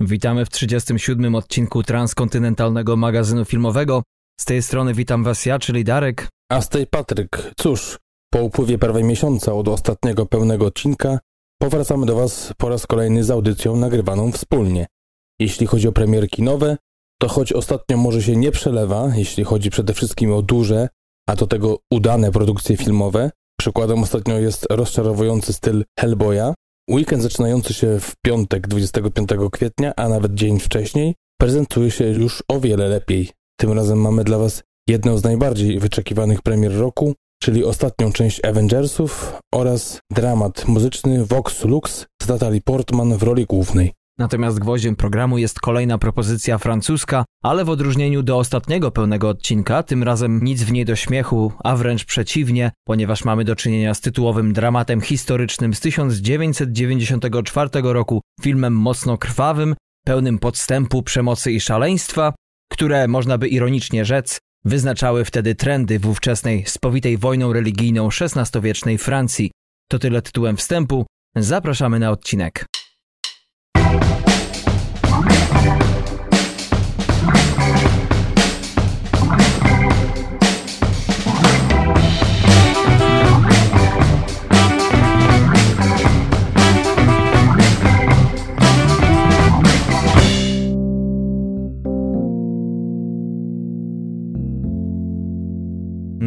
Witamy w 37. odcinku transkontynentalnego magazynu filmowego. Z tej strony witam Was ja, czyli Darek. A z tej Patryk. Cóż, po upływie prawie miesiąca od ostatniego pełnego odcinka powracamy do Was po raz kolejny z audycją nagrywaną wspólnie. Jeśli chodzi o premierki nowe, to choć ostatnio może się nie przelewa, jeśli chodzi przede wszystkim o duże, a do tego udane produkcje filmowe, przykładem ostatnio jest rozczarowujący styl Hellboya, Weekend zaczynający się w piątek 25 kwietnia, a nawet dzień wcześniej, prezentuje się już o wiele lepiej. Tym razem mamy dla Was jedną z najbardziej wyczekiwanych premier roku, czyli ostatnią część Avengersów oraz dramat muzyczny Vox Lux z Natalie Portman w roli głównej. Natomiast gwoździem programu jest kolejna propozycja francuska, ale w odróżnieniu do ostatniego pełnego odcinka, tym razem nic w niej do śmiechu, a wręcz przeciwnie, ponieważ mamy do czynienia z tytułowym dramatem historycznym z 1994 roku, filmem mocno krwawym, pełnym podstępu, przemocy i szaleństwa, które, można by ironicznie rzec, wyznaczały wtedy trendy w ówczesnej, spowitej wojną religijną XVI-wiecznej Francji. To tyle tytułem wstępu. Zapraszamy na odcinek.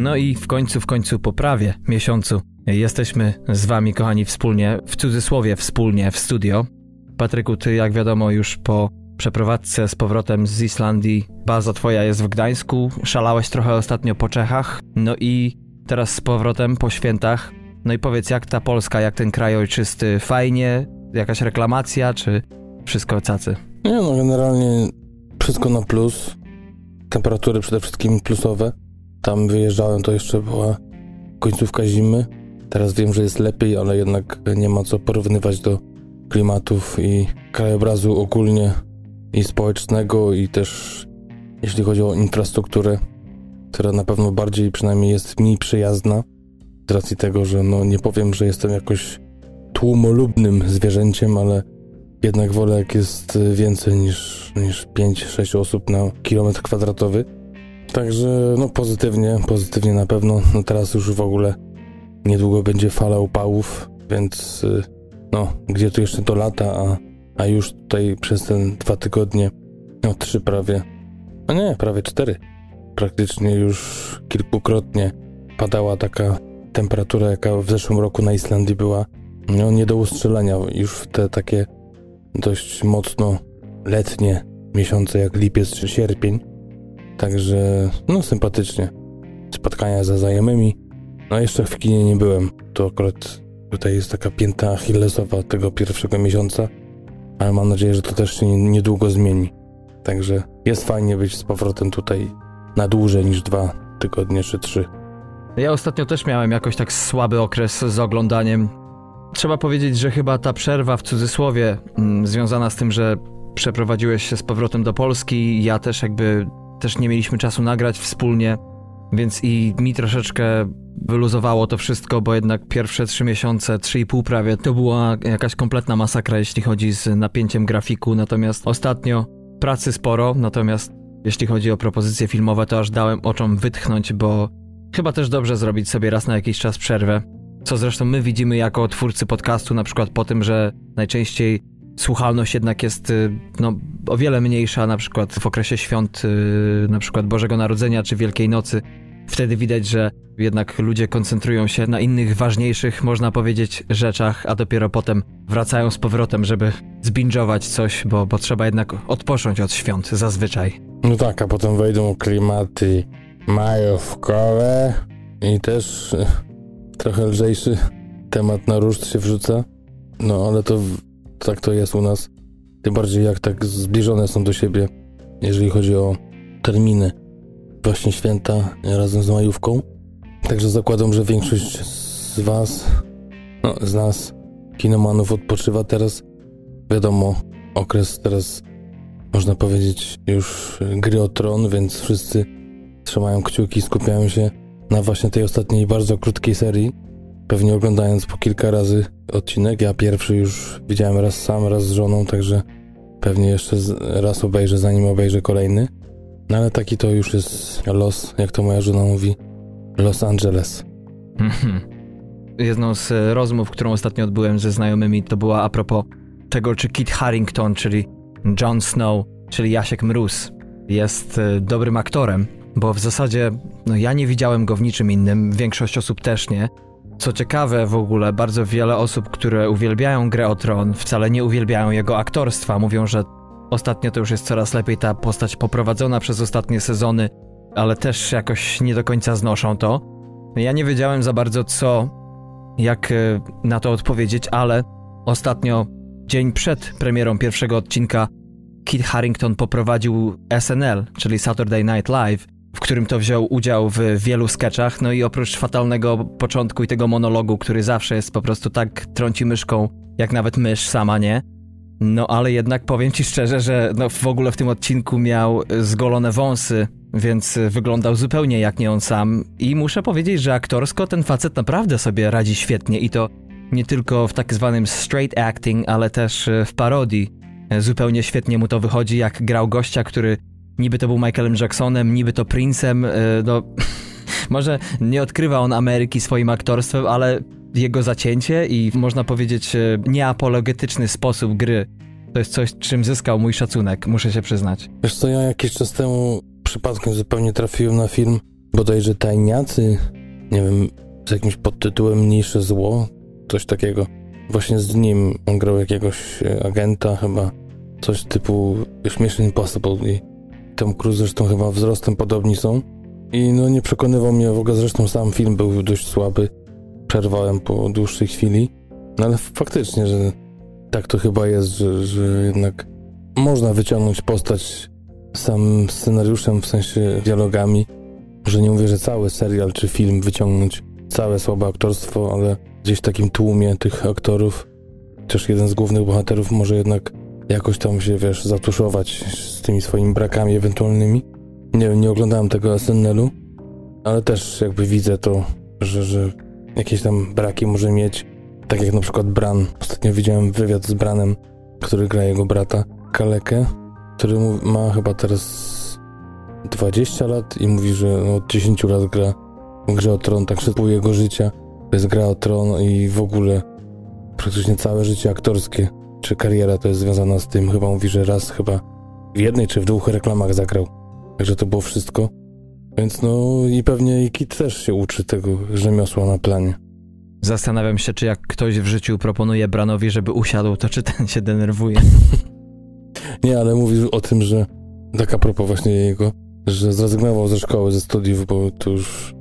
No i w końcu, w końcu po prawie miesiącu jesteśmy z wami, kochani, wspólnie, w cudzysłowie wspólnie w studio. Patryku, ty jak wiadomo już po przeprowadzce z powrotem z Islandii, baza twoja jest w Gdańsku, szalałeś trochę ostatnio po Czechach, no i teraz z powrotem po świętach. No i powiedz, jak ta Polska, jak ten kraj ojczysty, fajnie? Jakaś reklamacja, czy wszystko cacy? Nie no, generalnie wszystko na plus. Temperatury przede wszystkim plusowe. Tam wyjeżdżałem, to jeszcze była końcówka zimy. Teraz wiem, że jest lepiej, ale jednak nie ma co porównywać do klimatów i krajobrazu ogólnie i społecznego i też jeśli chodzi o infrastrukturę, która na pewno bardziej przynajmniej jest mniej przyjazna z racji tego, że no nie powiem, że jestem jakoś tłumolubnym zwierzęciem, ale jednak wolę jak jest więcej niż, niż 5-6 osób na kilometr kwadratowy. Także no pozytywnie, pozytywnie na pewno. No teraz już w ogóle niedługo będzie fala upałów, więc no, gdzie tu jeszcze to lata, a, a już tutaj przez ten dwa tygodnie, no trzy prawie, no nie, prawie cztery, praktycznie już kilkukrotnie padała taka temperatura, jaka w zeszłym roku na Islandii była, no nie do ustrzelenia, już w te takie dość mocno letnie miesiące jak lipiec czy sierpień, także no sympatycznie. Spotkania ze znajomymi, no jeszcze w kinie nie byłem, to akurat Tutaj jest taka pięta achillesowa tego pierwszego miesiąca, ale mam nadzieję, że to też się niedługo zmieni. Także jest fajnie być z powrotem tutaj na dłużej niż dwa tygodnie czy trzy. Ja ostatnio też miałem jakoś tak słaby okres z oglądaniem. Trzeba powiedzieć, że chyba ta przerwa w cudzysłowie, mm, związana z tym, że przeprowadziłeś się z powrotem do Polski, ja też jakby też nie mieliśmy czasu nagrać wspólnie, więc i mi troszeczkę wyluzowało to wszystko, bo jednak pierwsze trzy miesiące, trzy i pół prawie, to była jakaś kompletna masakra, jeśli chodzi z napięciem grafiku. Natomiast ostatnio pracy sporo, natomiast jeśli chodzi o propozycje filmowe, to aż dałem oczom wytchnąć, bo chyba też dobrze zrobić sobie raz na jakiś czas przerwę. Co zresztą my widzimy jako twórcy podcastu, na przykład po tym, że najczęściej słuchalność jednak jest y, no, o wiele mniejsza, na przykład w okresie świąt, y, na przykład Bożego Narodzenia czy Wielkiej Nocy. Wtedy widać, że jednak ludzie koncentrują się na innych ważniejszych, można powiedzieć, rzeczach, a dopiero potem wracają z powrotem, żeby zbingować coś, bo, bo trzeba jednak odpocząć od świąt zazwyczaj. No tak, a potem wejdą klimaty majówkowe i też e, trochę lżejszy temat na ruszt się wrzuca. No ale to tak to jest u nas. Tym bardziej jak tak zbliżone są do siebie, jeżeli chodzi o terminy właśnie święta razem z majówką. Także zakładam, że większość z Was, no z nas, kinomanów odpoczywa teraz. Wiadomo, okres teraz, można powiedzieć, już gry o tron, więc wszyscy trzymają kciuki, skupiają się na właśnie tej ostatniej bardzo krótkiej serii. Pewnie oglądając po kilka razy odcinek. Ja pierwszy już widziałem raz sam, raz z żoną, także pewnie jeszcze raz obejrzę, zanim obejrzę kolejny. No ale taki to już jest los, jak to moja żona mówi, Los Angeles. Mhm. Jedną z e, rozmów, którą ostatnio odbyłem ze znajomymi, to była a propos tego, czy Kit Harrington, czyli Jon Snow, czyli Jasiek Mróz, jest e, dobrym aktorem, bo w zasadzie no, ja nie widziałem go w niczym innym, większość osób też nie. Co ciekawe w ogóle, bardzo wiele osób, które uwielbiają grę o tron, wcale nie uwielbiają jego aktorstwa. Mówią, że ostatnio to już jest coraz lepiej ta postać poprowadzona przez ostatnie sezony, ale też jakoś nie do końca znoszą to. Ja nie wiedziałem za bardzo co, jak e, na to odpowiedzieć, ale ostatnio, dzień przed premierą pierwszego odcinka, Kit Harrington poprowadził SNL, czyli Saturday Night Live, w którym to wziął udział w wielu sketchach, no i oprócz fatalnego początku i tego monologu, który zawsze jest po prostu tak trąci myszką, jak nawet mysz sama, nie? No ale jednak powiem ci szczerze, że no, w ogóle w tym odcinku miał zgolone wąsy, więc wyglądał zupełnie jak nie on sam i muszę powiedzieć, że aktorsko ten facet naprawdę sobie radzi świetnie i to nie tylko w tak zwanym straight acting, ale też w parodii. Zupełnie świetnie mu to wychodzi, jak grał gościa, który niby to był Michaelem Jacksonem, niby to Princem, e, no może nie odkrywa on Ameryki swoim aktorstwem, ale jego zacięcie i można powiedzieć e, nieapologetyczny sposób gry to jest coś, czym zyskał mój szacunek, muszę się przyznać. Wiesz co, ja jakiś czas temu przypadkiem zupełnie trafiłem na film bodajże Tajniacy, nie wiem, z jakimś podtytułem Mniejsze Zło, coś takiego. Właśnie z nim on grał jakiegoś e, agenta chyba, coś typu Mission Impossible i Tom Cruise zresztą chyba wzrostem podobni są. I no nie przekonywał mnie, w ogóle zresztą sam film był dość słaby. Przerwałem po dłuższej chwili. No ale faktycznie, że tak to chyba jest, że, że jednak można wyciągnąć postać sam scenariuszem, w sensie dialogami. Że nie mówię, że cały serial czy film wyciągnąć całe słabe aktorstwo, ale gdzieś w takim tłumie tych aktorów też jeden z głównych bohaterów może jednak jakoś tam się, wiesz, zatuszować z tymi swoimi brakami ewentualnymi. Nie wiem, nie oglądałem tego SNL-u, ale też jakby widzę to, że, że jakieś tam braki może mieć. Tak jak na przykład Bran. Ostatnio widziałem wywiad z Branem, który gra jego brata, Kalekę, który ma chyba teraz 20 lat i mówi, że no od 10 lat gra w grze o tron, tak pół jego życia to jest gra o tron i w ogóle praktycznie całe życie aktorskie czy kariera to jest związana z tym. Chyba mówi, że raz chyba w jednej czy w dwóch reklamach zagrał. Także to było wszystko. Więc no i pewnie i Kit też się uczy tego rzemiosła na planie. Zastanawiam się, czy jak ktoś w życiu proponuje Branowi, żeby usiadł, to czy ten się denerwuje. Nie, ale mówił o tym, że tak a propos właśnie jego, że zrezygnował ze szkoły, ze studiów, bo to już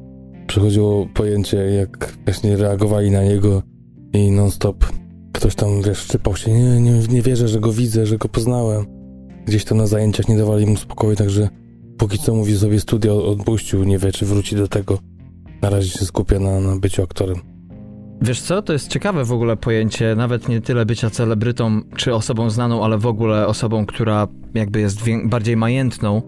przychodziło pojęcie, jak właśnie reagowali na niego i non-stop Ktoś tam, wiesz, szczypał się, nie, nie, nie wierzę, że go widzę, że go poznałem. Gdzieś tam na zajęciach nie dawali mu spokoju, także póki co mówi sobie studia odpuścił, nie wie, czy wróci do tego. Na razie się skupia na, na byciu aktorem. Wiesz co, to jest ciekawe w ogóle pojęcie, nawet nie tyle bycia celebrytą czy osobą znaną, ale w ogóle osobą, która jakby jest bardziej majętną,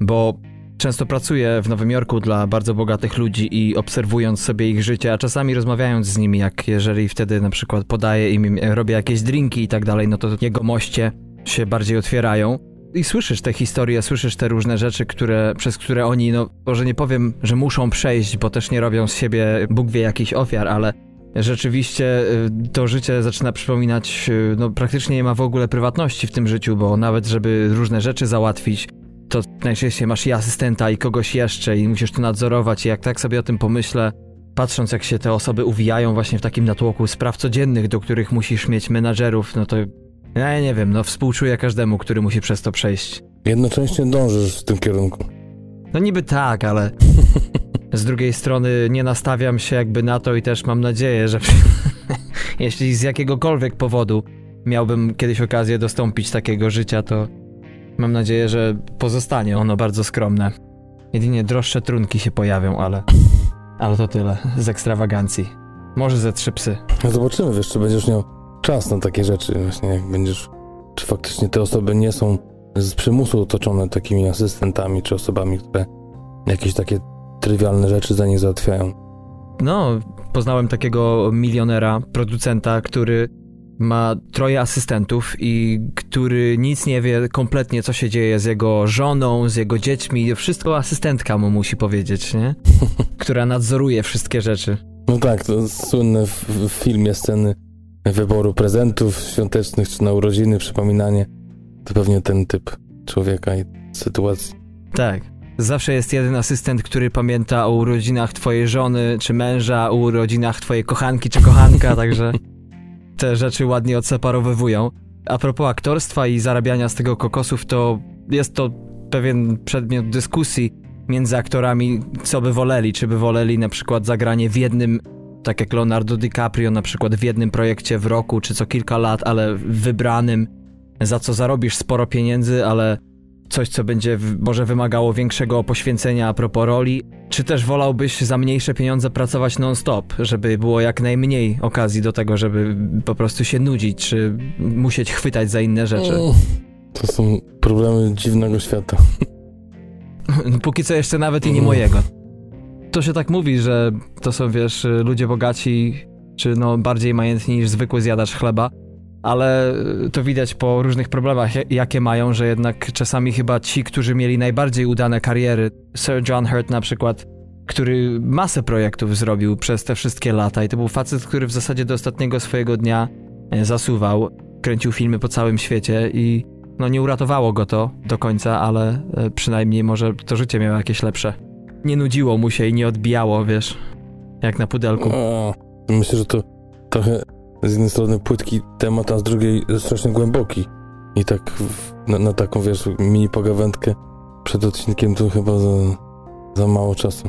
bo Często pracuję w Nowym Jorku dla bardzo bogatych ludzi i obserwując sobie ich życie, a czasami rozmawiając z nimi, jak jeżeli wtedy na przykład podaję im, robię jakieś drinki i tak dalej, no to jego moście się bardziej otwierają. I słyszysz te historie, słyszysz te różne rzeczy, które, przez które oni, no może nie powiem, że muszą przejść, bo też nie robią z siebie Bóg wie jakichś ofiar, ale rzeczywiście y, to życie zaczyna przypominać, y, no praktycznie nie ma w ogóle prywatności w tym życiu, bo nawet żeby różne rzeczy załatwić, to najczęściej masz i asystenta, i kogoś jeszcze, i musisz to nadzorować. I jak tak sobie o tym pomyślę, patrząc jak się te osoby uwijają właśnie w takim natłoku spraw codziennych, do których musisz mieć menadżerów, no to ja nie wiem, no współczuję każdemu, który musi przez to przejść. Jednocześnie dążysz w tym kierunku. No niby tak, ale z drugiej strony nie nastawiam się jakby na to i też mam nadzieję, że jeśli z jakiegokolwiek powodu miałbym kiedyś okazję dostąpić takiego życia, to Mam nadzieję, że pozostanie ono bardzo skromne. Jedynie droższe trunki się pojawią, ale... Ale to tyle z ekstrawagancji. Może ze trzy psy. No zobaczymy, wiesz, czy będziesz miał czas na takie rzeczy, właśnie jak będziesz... Czy faktycznie te osoby nie są z przymusu otoczone takimi asystentami, czy osobami, które jakieś takie trywialne rzeczy za nich załatwiają. No, poznałem takiego milionera, producenta, który ma troje asystentów i który nic nie wie kompletnie, co się dzieje z jego żoną, z jego dziećmi. Wszystko asystentka mu musi powiedzieć, nie? Która nadzoruje wszystkie rzeczy. No tak, to słynne w, w filmie sceny wyboru prezentów świątecznych czy na urodziny, przypominanie. To pewnie ten typ człowieka i sytuacji. Tak. Zawsze jest jeden asystent, który pamięta o urodzinach twojej żony czy męża, o urodzinach twojej kochanki czy kochanka, także te rzeczy ładnie odseparowywują. A propos aktorstwa i zarabiania z tego kokosów, to jest to pewien przedmiot dyskusji między aktorami, co by woleli. Czy by woleli na przykład zagranie w jednym, tak jak Leonardo DiCaprio, na przykład w jednym projekcie w roku, czy co kilka lat, ale wybranym, za co zarobisz sporo pieniędzy, ale coś, co będzie może wymagało większego poświęcenia a propos roli, czy też wolałbyś za mniejsze pieniądze pracować non-stop, żeby było jak najmniej okazji do tego, żeby po prostu się nudzić, czy musieć chwytać za inne rzeczy? To są problemy dziwnego świata. Póki co jeszcze nawet i nie mojego. To się tak mówi, że to są, wiesz, ludzie bogaci, czy no bardziej majętni niż zwykły zjadacz chleba, ale to widać po różnych problemach, jakie mają, że jednak czasami chyba ci, którzy mieli najbardziej udane kariery, Sir John Hurt na przykład, który masę projektów zrobił przez te wszystkie lata i to był facet, który w zasadzie do ostatniego swojego dnia e, zasuwał, kręcił filmy po całym świecie i no nie uratowało go to do końca, ale e, przynajmniej może to życie miało jakieś lepsze. Nie nudziło mu się i nie odbijało, wiesz, jak na pudelku. O, myślę, że to trochę z jednej strony płytki temat, a z drugiej strasznie głęboki. I tak w, na, na, taką, wiesz, mini pogawędkę przed odcinkiem to chyba za, za mało czasu.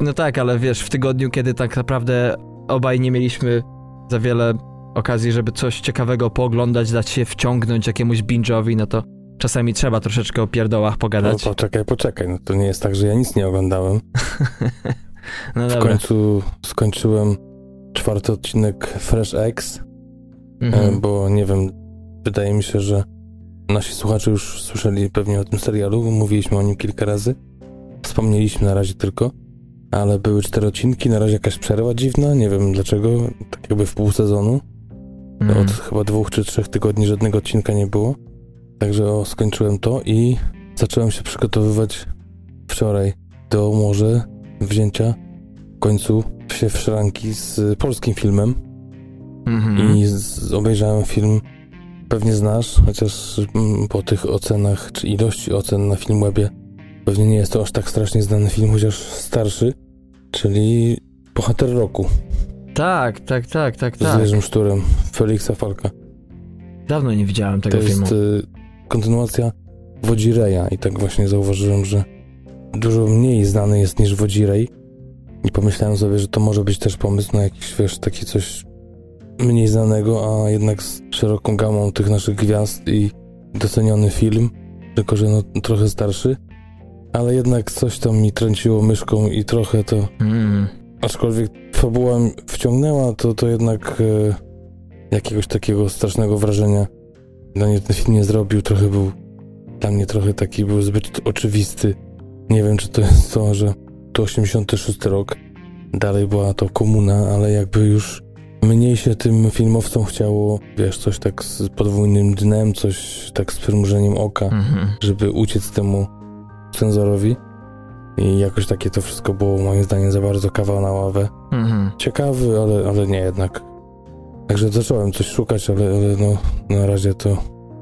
No tak, ale wiesz, w tygodniu, kiedy tak naprawdę obaj nie mieliśmy za wiele okazji, żeby coś ciekawego pooglądać, dać się wciągnąć jakiemuś binge'owi, no to czasami trzeba troszeczkę o pierdołach pogadać. No poczekaj, poczekaj, no to nie jest tak, że ja nic nie oglądałem. no w końcu skończyłem czwarty odcinek Fresh X, e, mhm. bo nie wiem, wydaje mi się, że nasi słuchacze już słyszeli pewnie o tym serialu, mówiliśmy o nim kilka razy. Wspomnieliśmy na razie tylko, ale były cztery odcinki, na razie jakaś przerwa dziwna, nie wiem dlaczego, tak jakby w pół sezonu. Mhm. Od chyba dwóch czy trzech tygodni żadnego odcinka nie było. Także o, skończyłem to i zacząłem się przygotowywać wczoraj do może wzięcia w końcu się w szranki z polskim filmem mhm. i z, obejrzałem film, pewnie znasz, chociaż mm, po tych ocenach, czy ilości ocen na Filmwebie, pewnie nie jest to aż tak strasznie znany film, chociaż starszy, czyli Bohater Roku. Tak, tak, tak, tak, tak. Z Jerzym Szturem, Feliksa Falka. Dawno nie widziałem tego filmu. To jest y, kontynuacja Wodzireja i tak właśnie zauważyłem, że dużo mniej znany jest niż Wodzirej, i pomyślałem sobie, że to może być też pomysł na jakiś, wiesz, taki coś mniej znanego, a jednak z szeroką gamą tych naszych gwiazd i doceniony film, tylko że no trochę starszy, ale jednak coś tam mi trąciło myszką i trochę to... Mm. Aczkolwiek fabuła wciągnęła, to, to jednak e, jakiegoś takiego strasznego wrażenia dla mnie ten film nie zrobił, trochę był dla mnie trochę taki był zbyt oczywisty. Nie wiem, czy to jest to, że to 86 rok, dalej była to komuna, ale jakby już mniej się tym filmowcom chciało, wiesz, coś tak z podwójnym dnem, coś tak z przymrużeniem oka, mhm. żeby uciec temu cenzorowi. I jakoś takie to wszystko było moim zdaniem za bardzo kawał na ławę. Mhm. Ciekawy, ale, ale nie jednak. Także zacząłem coś szukać, ale, ale no, na razie to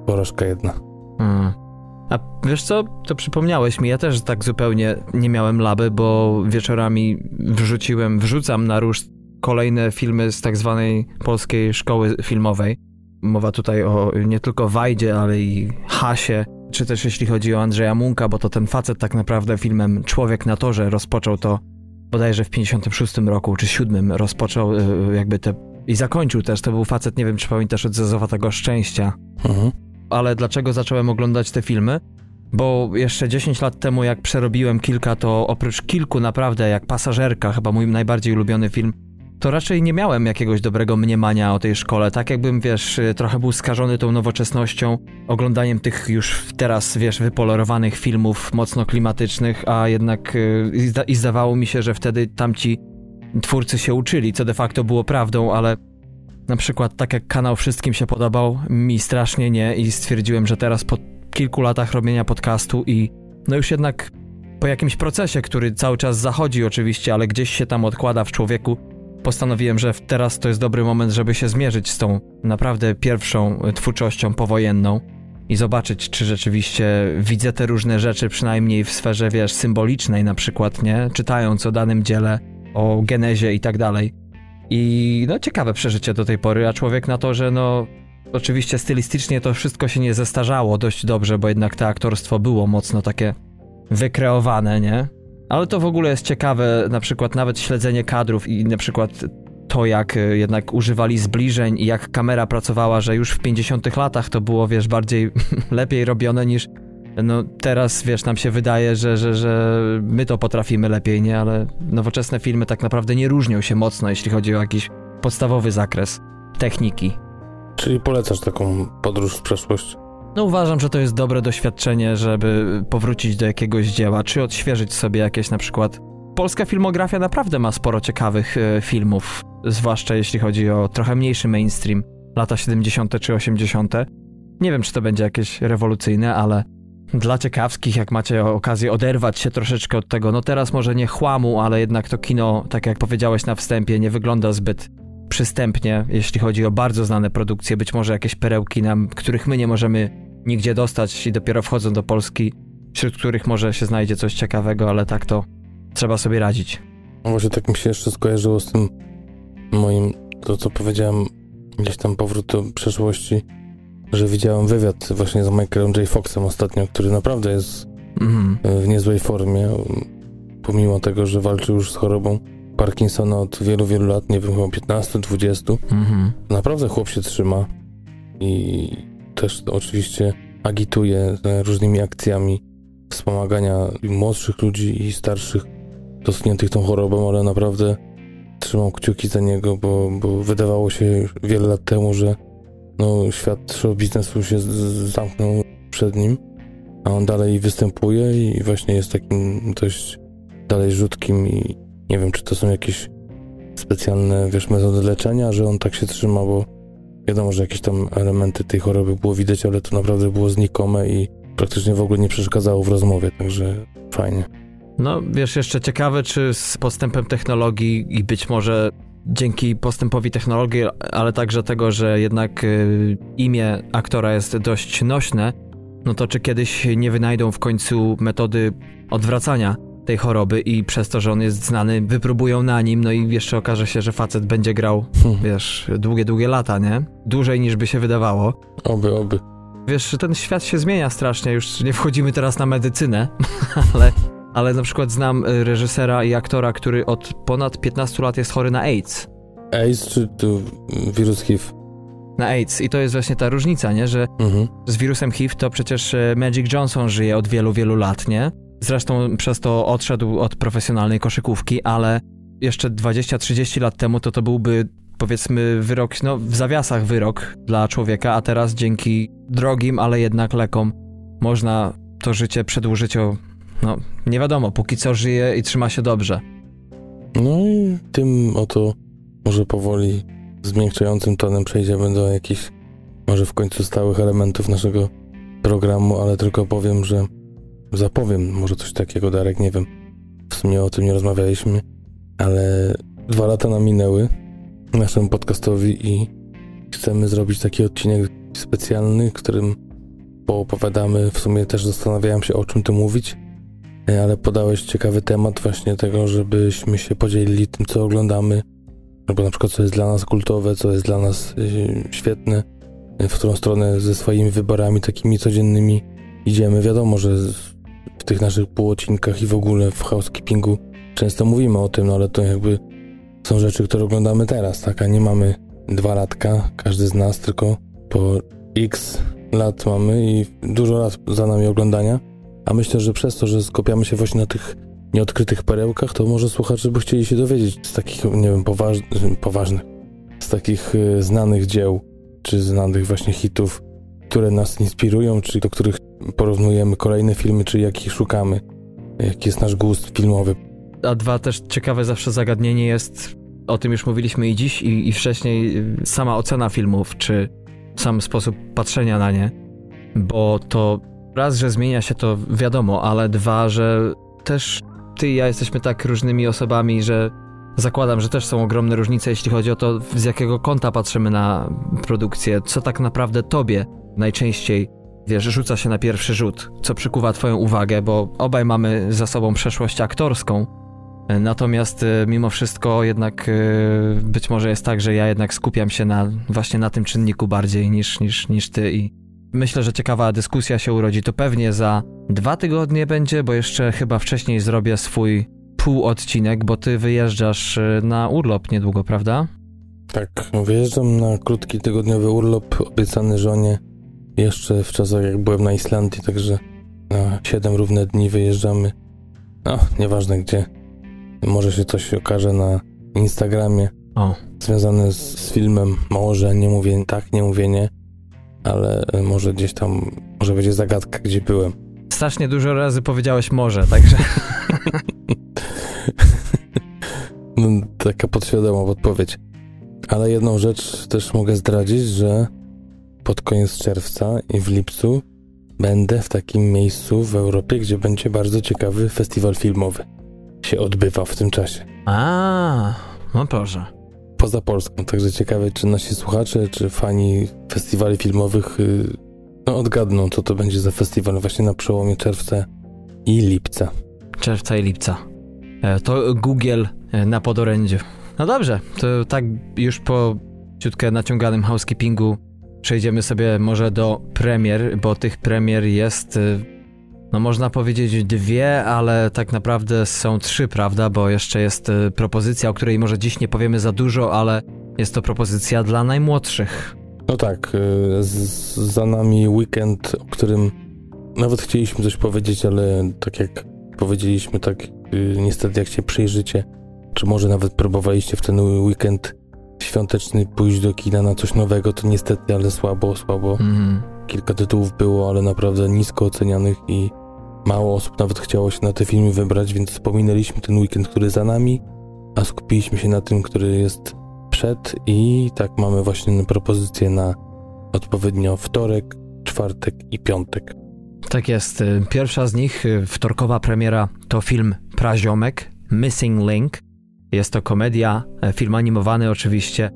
porażka jedna. Mhm. A wiesz co, to przypomniałeś mi, ja też tak zupełnie nie miałem laby, bo wieczorami wrzuciłem, wrzucam na róż kolejne filmy z tak zwanej polskiej szkoły filmowej. Mowa tutaj o nie tylko Wajdzie, ale i Hasie, czy też jeśli chodzi o Andrzeja Munka, bo to ten facet tak naprawdę filmem Człowiek na torze rozpoczął to bodajże w 56 roku, czy 7 rozpoczął y, jakby te i zakończył też, to był facet, nie wiem czy pamiętasz od Zezowatego Szczęścia. Mhm ale dlaczego zacząłem oglądać te filmy? Bo jeszcze 10 lat temu, jak przerobiłem kilka, to oprócz kilku naprawdę, jak Pasażerka, chyba mój najbardziej ulubiony film, to raczej nie miałem jakiegoś dobrego mniemania o tej szkole. Tak jakbym, wiesz, trochę był skażony tą nowoczesnością, oglądaniem tych już teraz, wiesz, wypolerowanych filmów mocno klimatycznych, a jednak yy, i zdawało mi się, że wtedy tamci twórcy się uczyli, co de facto było prawdą, ale na przykład tak jak kanał wszystkim się podobał, mi strasznie nie i stwierdziłem, że teraz po kilku latach robienia podcastu i no już jednak po jakimś procesie, który cały czas zachodzi oczywiście, ale gdzieś się tam odkłada w człowieku, postanowiłem, że teraz to jest dobry moment, żeby się zmierzyć z tą naprawdę pierwszą twórczością powojenną i zobaczyć, czy rzeczywiście widzę te różne rzeczy, przynajmniej w sferze, wiesz, symbolicznej na przykład, nie? Czytając o danym dziele, o genezie i tak dalej. I no ciekawe przeżycie do tej pory, a człowiek na to, że no oczywiście stylistycznie to wszystko się nie zestarzało dość dobrze, bo jednak to aktorstwo było mocno takie wykreowane, nie? Ale to w ogóle jest ciekawe, na przykład nawet śledzenie kadrów i na przykład to, jak e, jednak używali zbliżeń i jak kamera pracowała, że już w 50 latach to było, wiesz, bardziej lepiej robione niż no teraz, wiesz, nam się wydaje, że, że, że my to potrafimy lepiej, nie? Ale nowoczesne filmy tak naprawdę nie różnią się mocno, jeśli chodzi o jakiś podstawowy zakres techniki. Czyli polecasz taką podróż w przeszłość? No uważam, że to jest dobre doświadczenie, żeby powrócić do jakiegoś dzieła, czy odświeżyć sobie jakieś na przykład... Polska filmografia naprawdę ma sporo ciekawych e, filmów, zwłaszcza jeśli chodzi o trochę mniejszy mainstream, lata 70. czy 80. Nie wiem, czy to będzie jakieś rewolucyjne, ale dla ciekawskich, jak macie okazję oderwać się troszeczkę od tego, no teraz może nie chłamu, ale jednak to kino, tak jak powiedziałeś na wstępie, nie wygląda zbyt przystępnie, jeśli chodzi o bardzo znane produkcje, być może jakieś perełki nam, których my nie możemy nigdzie dostać i dopiero wchodzą do Polski, wśród których może się znajdzie coś ciekawego, ale tak to trzeba sobie radzić. Właśnie tak mi się jeszcze skojarzyło z tym moim, to co powiedziałem, gdzieś tam powrót do przeszłości, że widziałem wywiad właśnie z Michaelem J. Foxem ostatnio, który naprawdę jest mm -hmm. w niezłej formie, pomimo tego, że walczy już z chorobą Parkinsona od wielu, wielu lat, nie wiem, chyba 15, 20. Mm -hmm. Naprawdę chłop się trzyma i też oczywiście agituje różnymi akcjami wspomagania młodszych ludzi i starszych dotkniętych tą chorobą, ale naprawdę trzymam kciuki za niego, bo, bo wydawało się wiele lat temu, że no, świat biznesu się zamknął przed nim, a on dalej występuje i właśnie jest takim dość dalej rzutkim i nie wiem, czy to są jakieś specjalne, wiesz, metody leczenia, że on tak się trzyma, bo wiadomo, że jakieś tam elementy tej choroby było widać, ale to naprawdę było znikome i praktycznie w ogóle nie przeszkadzało w rozmowie, także fajnie. No, wiesz, jeszcze ciekawe, czy z postępem technologii i być może dzięki postępowi technologii, ale także tego, że jednak y, imię aktora jest dość nośne, no to czy kiedyś nie wynajdą w końcu metody odwracania tej choroby i przez to, że on jest znany, wypróbują na nim, no i jeszcze okaże się, że facet będzie grał, hmm. wiesz, długie, długie lata, nie? Dłużej niż by się wydawało. Oby, oby. Wiesz, ten świat się zmienia strasznie, już nie wchodzimy teraz na medycynę, ale ale na przykład znam y, reżysera i aktora, który od ponad 15 lat jest chory na AIDS. AIDS czy tu wirus HIV? Na AIDS. I to jest właśnie ta różnica, nie? Że mhm. z wirusem HIV to przecież y, Magic Johnson żyje od wielu, wielu lat, nie? Zresztą przez to odszedł od profesjonalnej koszykówki, ale jeszcze 20-30 lat temu to to byłby powiedzmy wyrok, no w zawiasach wyrok dla człowieka, a teraz dzięki drogim, ale jednak lekom można to życie przedłużyć o no, nie wiadomo, póki co żyje i trzyma się dobrze. No i tym oto może powoli zmiękczającym tonem przejdziemy do jakichś może w końcu stałych elementów naszego programu, ale tylko powiem, że zapowiem może coś takiego, Darek, nie wiem. W sumie o tym nie rozmawialiśmy, ale dwa lata nam minęły naszemu podcastowi i chcemy zrobić taki odcinek specjalny, którym poopowiadamy. W sumie też zastanawiałem się, o czym tu mówić, ale podałeś ciekawy temat właśnie tego, żebyśmy się podzielili tym, co oglądamy, albo na przykład co jest dla nas kultowe, co jest dla nas y, świetne, e, w którą stronę ze swoimi wyborami takimi codziennymi idziemy. Wiadomo, że w tych naszych półodcinkach i w ogóle w housekeepingu często mówimy o tym, no ale to jakby są rzeczy, które oglądamy teraz, tak, a nie mamy dwa latka, każdy z nas, tylko po x lat mamy i dużo lat za nami oglądania a myślę, że przez to, że skupiamy się właśnie na tych nieodkrytych perełkach, to może słuchacze by chcieli się dowiedzieć z takich, nie wiem, poważ poważnych, z takich y, znanych dzieł, czy znanych właśnie hitów, które nas inspirują, czy do których porównujemy kolejne filmy, czy jakich szukamy, jaki jest nasz gust filmowy. A dwa też ciekawe zawsze zagadnienie jest, o tym już mówiliśmy i dziś, i, i wcześniej, sama ocena filmów, czy sam sposób patrzenia na nie, bo to raz, że zmienia się to wiadomo, ale dwa, że też ty i ja jesteśmy tak różnymi osobami, że zakładam, że też są ogromne różnice, jeśli chodzi o to, z jakiego kąta patrzymy na produkcję, co tak naprawdę tobie najczęściej, wiesz, rzuca się na pierwszy rzut, co przykuwa twoją uwagę, bo obaj mamy za sobą przeszłość aktorską, natomiast e, mimo wszystko jednak e, być może jest tak, że ja jednak skupiam się na właśnie na tym czynniku bardziej niż, niż, niż ty i myślę, że ciekawa dyskusja się urodzi. To pewnie za dwa tygodnie będzie, bo jeszcze chyba wcześniej zrobię swój półodcinek, bo ty wyjeżdżasz e, na urlop niedługo, prawda? Tak, wyjeżdżam na krótki tygodniowy urlop obiecany żonie jeszcze w czasach jak byłem na Islandii, także na 7 równe dni wyjeżdżamy. No, nieważne gdzie. Może się coś okaże na Instagramie. O. Związane z, z filmem. Może nie mówię tak, nie mówię nie, ale może gdzieś tam, może będzie zagadka, gdzie byłem. Strasznie dużo razy powiedziałeś może, także. no, taka podświadoma odpowiedź. Ale jedną rzecz też mogę zdradzić, że pod koniec czerwca i w lipcu będę w takim miejscu w Europie, gdzie będzie bardzo ciekawy festiwal filmowy. Się odbywa w tym czasie. A, no proszę. Poza Polską, także ciekawe, czy nasi słuchacze, czy fani festiwali filmowych y, no, odgadną, co to będzie za festiwal właśnie na przełomie czerwca i lipca. Czerwca i lipca. E, to Google e, na podorędziu. No dobrze, to tak już po ciutkę naciąganym housekeepingu przejdziemy sobie może do premier, bo tych premier jest, y, no można powiedzieć dwie, ale tak naprawdę są trzy, prawda? Bo jeszcze jest y, propozycja, o której może dziś nie powiemy za dużo, ale jest to propozycja dla najmłodszych. No tak, y, za nami weekend, o którym nawet chcieliśmy coś powiedzieć, ale tak jak powiedzieliśmy, tak niestety jak się przyjrzycie, czy może nawet próbowaliście w ten weekend świąteczny pójść do kina na coś nowego, to niestety, ale słabo, słabo. Mm. Kilka tytułów było, ale naprawdę nisko ocenianych i mało osób nawet chciało się na te filmy wybrać, więc wspominaliśmy ten weekend, który za nami, a skupiliśmy się na tym, który jest przed i tak mamy właśnie propozycję na odpowiednio wtorek, czwartek i piątek. Tak jest. Pierwsza z nich, wtorkowa premiera, to film Praziomek, Missing Link, jest to komedia, e, film animowany oczywiście.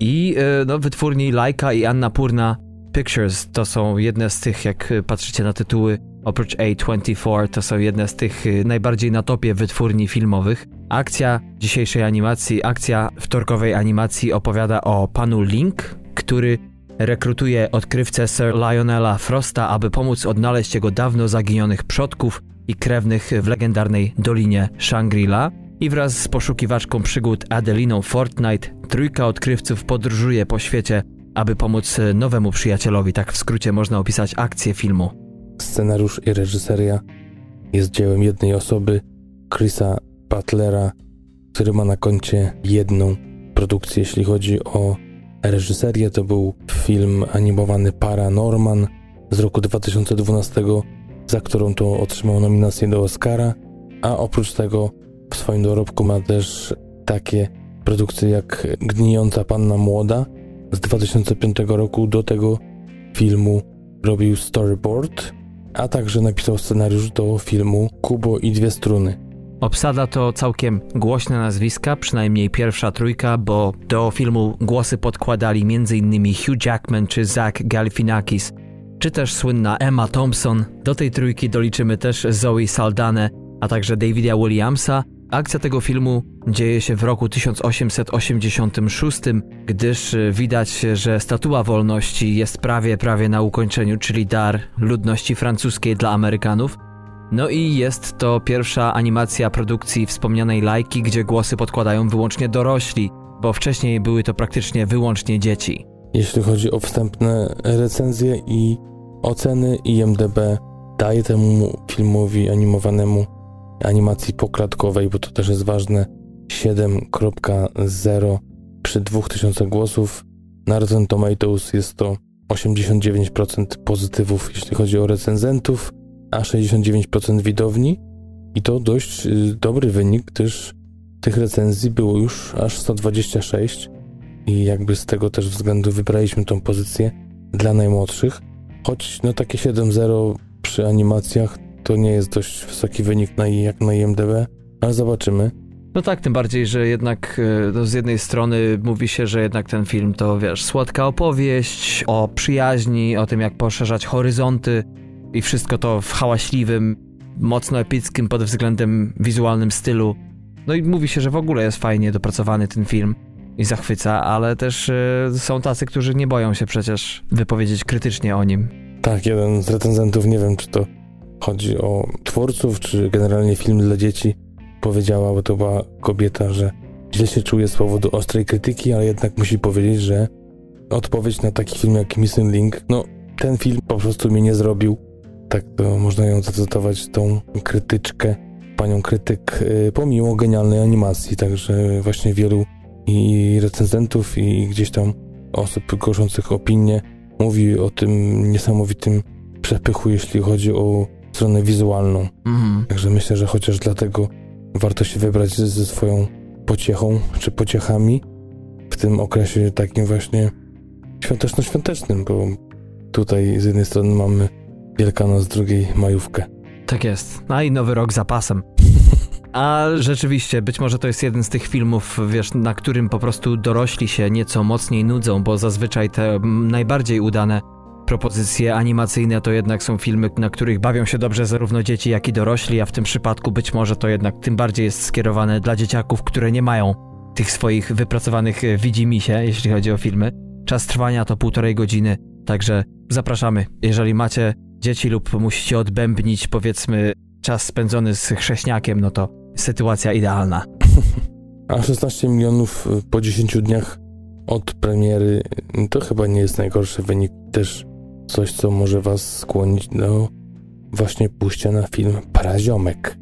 I e, no, wytwórni Laika i Anna Purna Pictures to są jedne z tych, jak patrzycie na tytuły, oprócz A24, to są jedne z tych e, najbardziej na topie wytwórni filmowych. Akcja dzisiejszej animacji, akcja wtorkowej animacji opowiada o panu Link, który rekrutuje odkrywcę Sir Lionela Frosta, aby pomóc odnaleźć jego dawno zaginionych przodków i krewnych w legendarnej Dolinie Shangri-La i wraz z poszukiwaczką przygód Adeliną Fortnite trójka odkrywców podróżuje po świecie, aby pomóc nowemu przyjacielowi. Tak w skrócie można opisać akcję filmu. Scenariusz i reżyseria jest dziełem jednej osoby, Chrisa Butlera, który ma na koncie jedną produkcję, jeśli chodzi o reżyserię. To był film animowany Paranorman z roku 2012, za którą to otrzymał nominację do Oscara, a oprócz tego w swoim dorobku ma też takie produkcje jak Gnijąca Panna Młoda z 2005 roku. Do tego filmu robił storyboard, a także napisał scenariusz do filmu Kubo i dwie struny. Obsada to całkiem głośne nazwiska, przynajmniej pierwsza trójka, bo do filmu głosy podkładali m.in. Hugh Jackman czy Zach Galifianakis, czy też słynna Emma Thompson. Do tej trójki doliczymy też Zoe Saldane, a także Davida Williamsa, Akcja tego filmu dzieje się w roku 1886, gdyż e, widać, że Statua Wolności jest prawie, prawie na ukończeniu, czyli dar ludności francuskiej dla Amerykanów. No i jest to pierwsza animacja produkcji wspomnianej lajki, gdzie głosy podkładają wyłącznie dorośli, bo wcześniej były to praktycznie wyłącznie dzieci. Jeśli chodzi o wstępne recenzje i oceny, IMDB daje temu filmowi animowanemu animacji poklatkowej, bo to też jest ważne, 7.0 przy 2000 głosów. Na Rotten Tomatoes jest to 89% pozytywów, jeśli chodzi o recenzentów, a 69% widowni. I to dość y, dobry wynik, gdyż tych recenzji było już aż 126 i jakby z tego też względu wybraliśmy tą pozycję dla najmłodszych. Choć no takie 7-0 przy animacjach to nie jest dość wysoki wynik na, jak na IMDb, ale zobaczymy. No tak, tym bardziej, że jednak e, no z jednej strony mówi się, że jednak ten film to, wiesz, słodka opowieść o przyjaźni, o tym jak poszerzać horyzonty i wszystko to w hałaśliwym, mocno epickim pod względem wizualnym stylu. No i mówi się, że w ogóle jest fajnie dopracowany ten film i zachwyca, ale też y, są tacy, którzy nie boją się przecież wypowiedzieć krytycznie o nim. Tak, jeden z recenzentów, nie wiem czy to chodzi o twórców, czy generalnie film dla dzieci, powiedziała, bo to była kobieta, że źle się czuje z powodu ostrej krytyki, ale jednak musi powiedzieć, że odpowiedź na taki film jak Missing Link, no ten film po prostu mnie nie zrobił. Tak to można ją zacytować, tą krytyczkę, panią krytyk, y, pomimo genialnej animacji, także właśnie wielu i recenzentów i gdzieś tam osób głoszących opinie mówi o tym niesamowitym przepychu, jeśli chodzi o stronę wizualną. Mhm. Także myślę, że chociaż dlatego warto się wybrać ze swoją pociechą czy pociechami w tym okresie takim właśnie świąteczno-świątecznym, bo tutaj z jednej strony mamy Wielkanoc, z drugiej majówkę. Tak jest. A i nowy rok za pasem. A rzeczywiście, być może to jest jeden z tych filmów, wiesz, na którym po prostu dorośli się nieco mocniej nudzą, bo zazwyczaj te najbardziej udane propozycje animacyjne to jednak są filmy, na których bawią się dobrze zarówno dzieci, jak i dorośli, a w tym przypadku być może to jednak tym bardziej jest skierowane dla dzieciaków, które nie mają tych swoich wypracowanych e, widzimisię, jeśli chodzi o filmy. Czas trwania to półtorej godziny, także zapraszamy. Jeżeli macie dzieci lub musicie odbębnić, powiedzmy, czas spędzony z chrześniakiem, no to sytuacja idealna. A 16 milionów po 10 dniach od premiery to chyba nie jest najgorszy wynik. Też coś, co może Was skłonić do właśnie pójścia na film Paraziomek.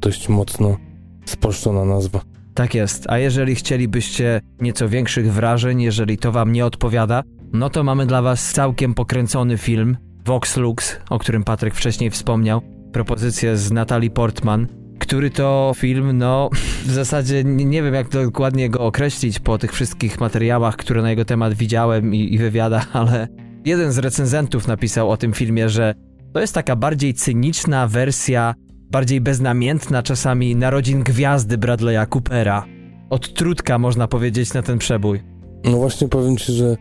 Dość mocno spolszczona nazwa. Tak jest, a jeżeli chcielibyście nieco większych wrażeń, jeżeli to Wam nie odpowiada, no to mamy dla Was całkiem pokręcony film Vox Lux, o którym Patryk wcześniej wspomniał. Propozycję z Natalie Portman, który to film, no w zasadzie nie, nie, wiem jak dokładnie go określić po tych wszystkich materiałach, które na jego temat widziałem i, i wywiadach, ale jeden z recenzentów napisał o tym filmie, że to jest taka bardziej cyniczna wersja, bardziej beznamiętna czasami narodzin gwiazdy Bradley'a Coopera. Od trudka można powiedzieć na ten przebój. No właśnie powiem ci, że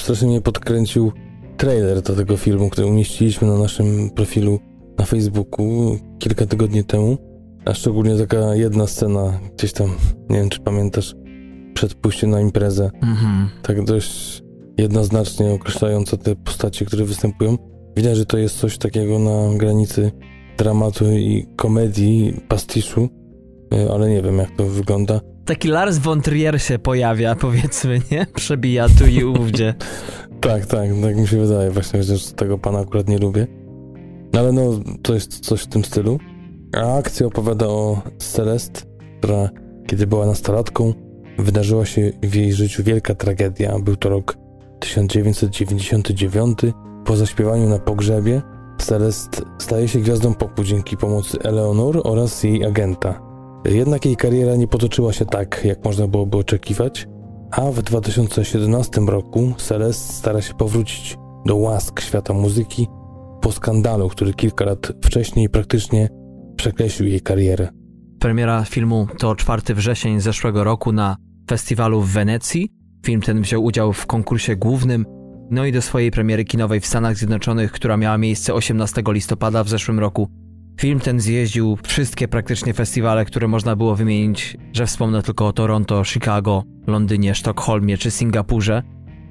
strasznie mnie podkręcił trailer do tego filmu, który umieściliśmy na naszym profilu na Facebooku kilka tygodni temu. A szczególnie taka jedna scena gdzieś tam, nie wiem czy pamiętasz, przed pójściem na imprezę. Mhm. Tak dość jednoznacznie określająca te postacie, które występują. Widać, że to jest coś takiego na granicy dramatu i komedii, pastiszu, e, ale nie wiem jak to wygląda. Taki Lars von Trier się pojawia, powiedzmy, nie? Przebija tu i ówdzie. tak, tak, tak mi się wydaje właśnie, chociaż tego pana akurat nie lubię. Ale no, to jest coś w tym stylu. A akcja opowiada o Celeste, która, kiedy była nastolatką, wydarzyła się w jej życiu wielka tragedia. Był to rok 1999. Po zaśpiewaniu na pogrzebie Celeste staje się gwiazdą popu dzięki pomocy Eleonor oraz jej agenta. Jednak jej kariera nie potoczyła się tak, jak można byłoby oczekiwać, a w 2017 roku Celeste stara się powrócić do łask świata muzyki po skandalu, który kilka lat wcześniej praktycznie przekreślił jej karierę. Premiera filmu to 4 wrzesień zeszłego roku na festiwalu w Wenecji. Film ten wziął udział w konkursie głównym, no i do swojej premiery kinowej w Stanach Zjednoczonych, która miała miejsce 18 listopada w zeszłym roku. Film ten zjeździł wszystkie praktycznie festiwale, które można było wymienić, że wspomnę tylko o Toronto, Chicago, Londynie, Sztokholmie czy Singapurze.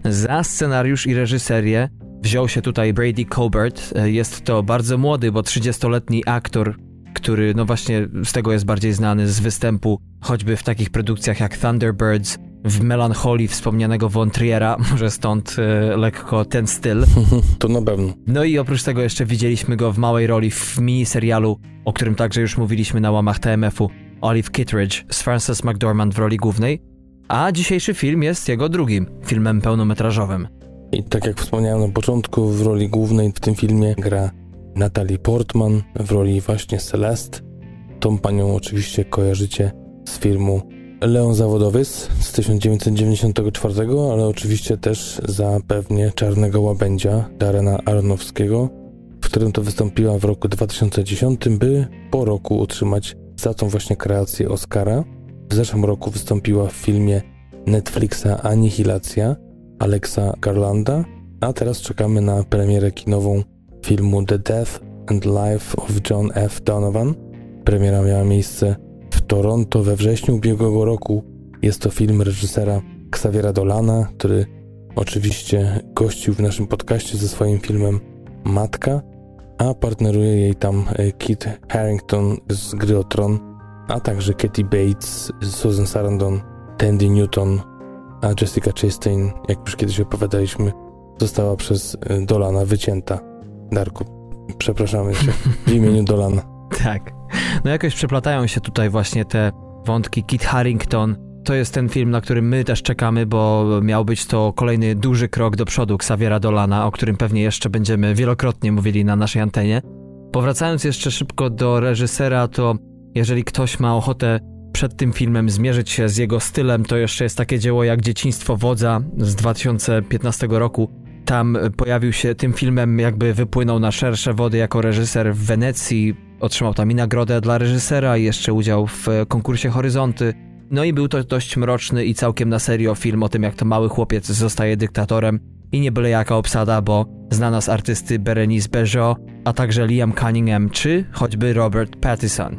Za scenariusz i reżyserię wziął się tutaj Brady Colbert. Jest to bardzo młody, bo 30-letni aktor, który no właśnie z tego jest bardziej znany z występu choćby w takich produkcjach jak Thunderbirds, w Melancholii wspomnianego Von Triera, może stąd e, lekko ten styl. To na pewno. No i oprócz tego jeszcze widzieliśmy go w małej roli w miniserialu, o którym także już mówiliśmy na łamach TMF-u, Olive Kittredge z Frances McDormand w roli głównej, a dzisiejszy film jest jego drugim filmem pełnometrażowym. I tak jak wspomniałem na początku, w roli głównej w tym filmie gra Natalie Portman w roli właśnie Celeste. Tą panią oczywiście kojarzycie z filmu Leon Zawodowiec z 1994, ale oczywiście też za pewnie Czarnego Łabędzia Darena Aronowskiego, w którym to wystąpiła w roku 2010, by po roku otrzymać za tą właśnie kreację Oscara. W zeszłym roku wystąpiła w filmie Netflixa Anihilacja Alexa Garlanda, a teraz czekamy na premierę kinową filmu The Death and Life of John F. Donovan. Premiera miała miejsce Toronto we wrześniu ubiegłego roku. Jest to film reżysera Xaviera Dolana, który oczywiście gościł w naszym podcaście ze swoim filmem Matka, a partneruje jej tam e, Kit Harrington z gry o Tron, a także Katie Bates, Susan Sarandon, Tandy Newton, a Jessica Chastain, jak już kiedyś opowiadaliśmy, została przez e, Dolana wycięta. Darku, przepraszamy cię w imieniu Dolana. Tak. No jakoś przeplatają się tutaj właśnie te wątki. Kit Harrington to jest ten film, na który my też czekamy, bo miał być to kolejny duży krok do przodu Xaviera Dolana, o którym pewnie jeszcze będziemy wielokrotnie mówili na naszej antenie. Powracając jeszcze szybko do reżysera, to jeżeli ktoś ma ochotę przed tym filmem zmierzyć się z jego stylem, to jeszcze jest takie dzieło jak Dzieciństwo Wodza z 2015 roku. Tam pojawił się tym filmem, jakby wypłynął na szersze wody jako reżyser w Wenecji. Otrzymał tam i nagrodę dla reżysera, i jeszcze udział w konkursie Horyzonty. No i był to dość mroczny i całkiem na serio film o tym, jak to mały chłopiec zostaje dyktatorem i nie byle jaka obsada, bo znana z artysty Berenice Bejo, a także Liam Cunningham czy choćby Robert Pattinson.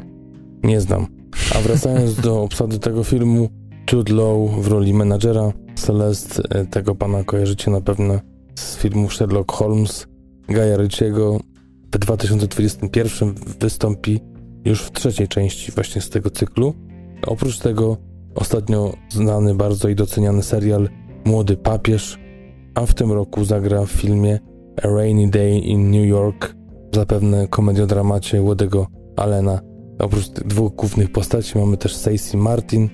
Nie znam. A wracając do obsady tego filmu, Jude Law w roli menadżera, Celeste, e, tego pana kojarzycie na pewno z filmu Sherlock Holmes, Gaja Ritchiego w 2021 wystąpi już w trzeciej części właśnie z tego cyklu. Oprócz tego ostatnio znany bardzo i doceniany serial Młody Papież, a w tym roku zagra w filmie A Rainy Day in New York, zapewne komediodramacie Woody'ego Allena. Oprócz dwóch głównych postaci mamy też Stacey Martin,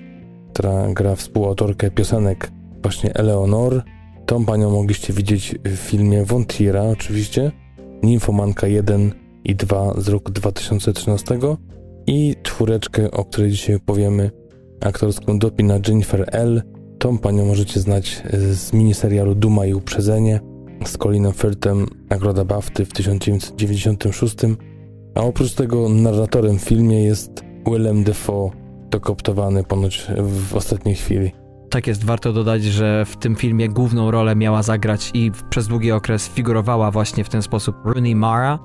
która gra współautorkę piosenek właśnie Eleonor. Tą panią mogliście widzieć w filmie Wontiera oczywiście, Ninfomanka 1 i 2 z roku 2013 i czwóreczkę, o której dzisiaj powiemy, aktorską dopina Jennifer L. Tą panią możecie znać z miniserialu Duma i Uprzedzenie z Colinem Firthem, nagroda BAFTY w 1996, a oprócz tego narratorem w filmie jest Willem Dafoe, dokoptowany ponoć w ostatniej chwili. Tak jest, warto dodać, że w tym filmie główną rolę miała zagrać i przez długi okres figurowała właśnie w ten sposób Rooney Mara,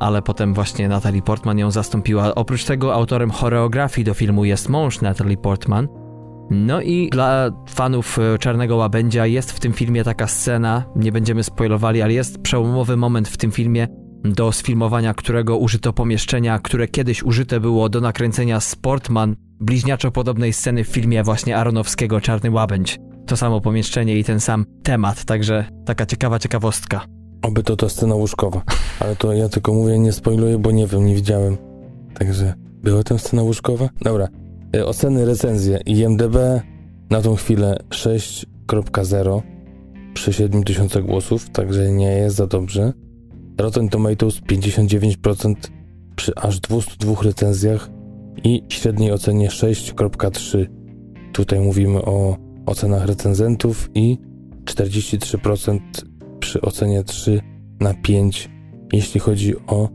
ale potem właśnie Natalie Portman ją zastąpiła. Oprócz tego autorem choreografii do filmu jest mąż Natalie Portman. No i dla fanów e, Czarnego Łabędzia jest w tym filmie taka scena, nie będziemy spoilowali, ale jest przełomowy moment w tym filmie, do sfilmowania którego użyto pomieszczenia, które kiedyś użyte było do nakręcenia Sportman, bliźniaczo podobnej sceny w filmie właśnie Aronowskiego Czarny Łabędź. To samo pomieszczenie i ten sam temat, także taka ciekawa ciekawostka. Oby to ta scena łóżkowa. Ale to ja tylko mówię, nie spoiluję, bo nie wiem, nie widziałem. Także była tam scena łóżkowa? Dobra. E, oceny, recenzje. IMDB na tą chwilę 6.0 przy 7000 głosów, także nie jest za dobrze. Rotten Tomatoes 59% przy aż 202 recenzjach i średniej ocenie 6.3. Tutaj mówimy o ocenach recenzentów i 43% przy ocenie 3 na 5, jeśli chodzi o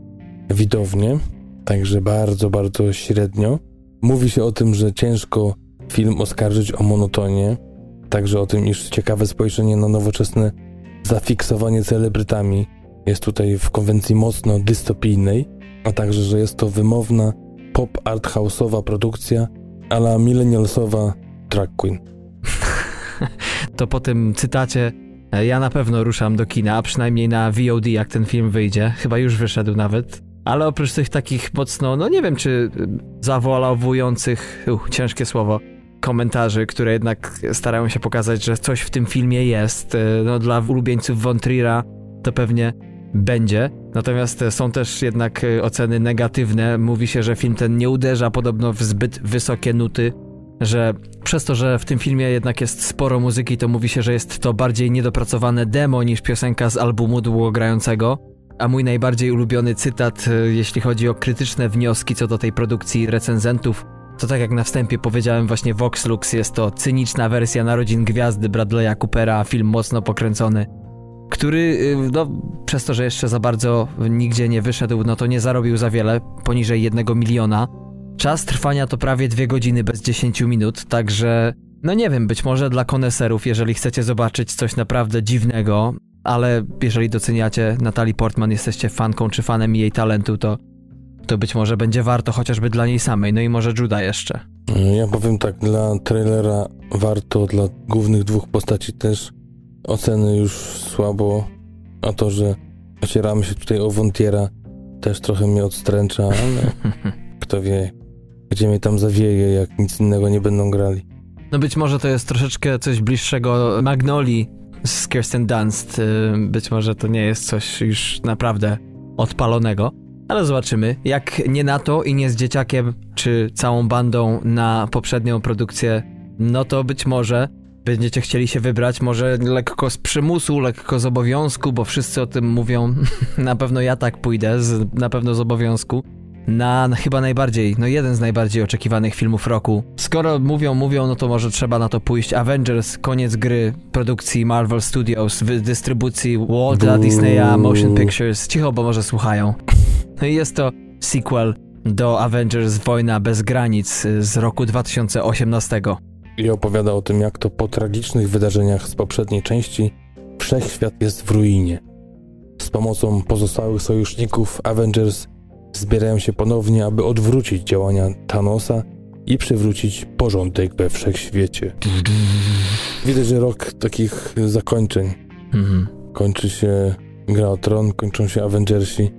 widownię. Także bardzo, bardzo średnio. Mówi się o tym, że ciężko film oskarżyć o monotonię, także o tym, iż ciekawe spojrzenie na nowoczesne zafiksowanie celebrytami jest tutaj w konwencji mocno dystopijnej, a także, że jest to wymowna, pop art house'owa produkcja, ala millennialsowa drag queen. to po tym cytacie e, ja na pewno ruszam do kina, a przynajmniej na VOD, jak ten film wyjdzie. Chyba już wyszedł nawet. Ale oprócz tych takich mocno, no nie wiem, czy zawolowujących, uh, ciężkie słowo, komentarzy, które jednak starają się pokazać, że coś w tym filmie jest, e, no dla ulubieńców Von Trier'a to pewnie będzie. Natomiast są też jednak e, oceny negatywne. Mówi się, że film ten nie uderza podobno w zbyt wysokie nuty, że przez to, że w tym filmie jednak jest sporo muzyki, to mówi się, że jest to bardziej niedopracowane demo niż piosenka z albumu długogrającego. A mój najbardziej ulubiony cytat, e, jeśli chodzi o krytyczne wnioski co do tej produkcji recenzentów, To tak jak na wstępie powiedziałem, właśnie Vox Lux jest to cyniczna wersja narodzin gwiazdy Bradley'a Coopera, film mocno pokręcony, który, y, no, przez to, że jeszcze za bardzo nigdzie nie wyszedł, no to nie zarobił za wiele, poniżej jednego miliona. Czas trwania to prawie dwie godziny bez 10 minut, także, no nie wiem, być może dla koneserów, jeżeli chcecie zobaczyć coś naprawdę dziwnego, ale jeżeli doceniacie Natalie Portman, jesteście fanką czy fanem jej talentu, to, to być może będzie warto chociażby dla niej samej, no i może Juda jeszcze. Ja powiem tak, dla trailera warto, dla głównych dwóch postaci też oceny już słabo, a to, że ocieramy się tutaj o Wontiera też trochę mnie odstręcza, ale kto wie, gdzie mnie tam zawieje, jak nic innego nie będą grali. No być może to jest troszeczkę coś bliższego Magnoli z Kirsten Dunst. Y, być może to nie jest coś już naprawdę odpalonego, ale zobaczymy. Jak nie na to i nie z dzieciakiem, czy całą bandą na poprzednią produkcję, no to być może będziecie chcieli się wybrać, może lekko z przymusu, lekko z obowiązku, bo wszyscy o tym mówią. na pewno ja tak pójdę, z, na pewno z obowiązku na chyba najbardziej, no jeden z najbardziej oczekiwanych filmów roku. Skoro mówią, mówią, no to może trzeba na to pójść. Avengers, koniec gry, produkcji Marvel Studios, dystrybucji Walta Disneya Motion Pictures. Cicho, bo może słuchają. No i jest to sequel do Avengers Wojna bez granic z roku 2018. I opowiada o tym, jak to po tragicznych wydarzeniach z poprzedniej części wszechświat jest w ruinie. Z pomocą pozostałych sojuszników Avengers zbierają się ponownie, aby odwrócić działania Thanosa i przywrócić porządek we wszechświecie. Widać, że rok takich zakończeń. Mhm. Kończy się Gra o Tron, kończą się Avengersi.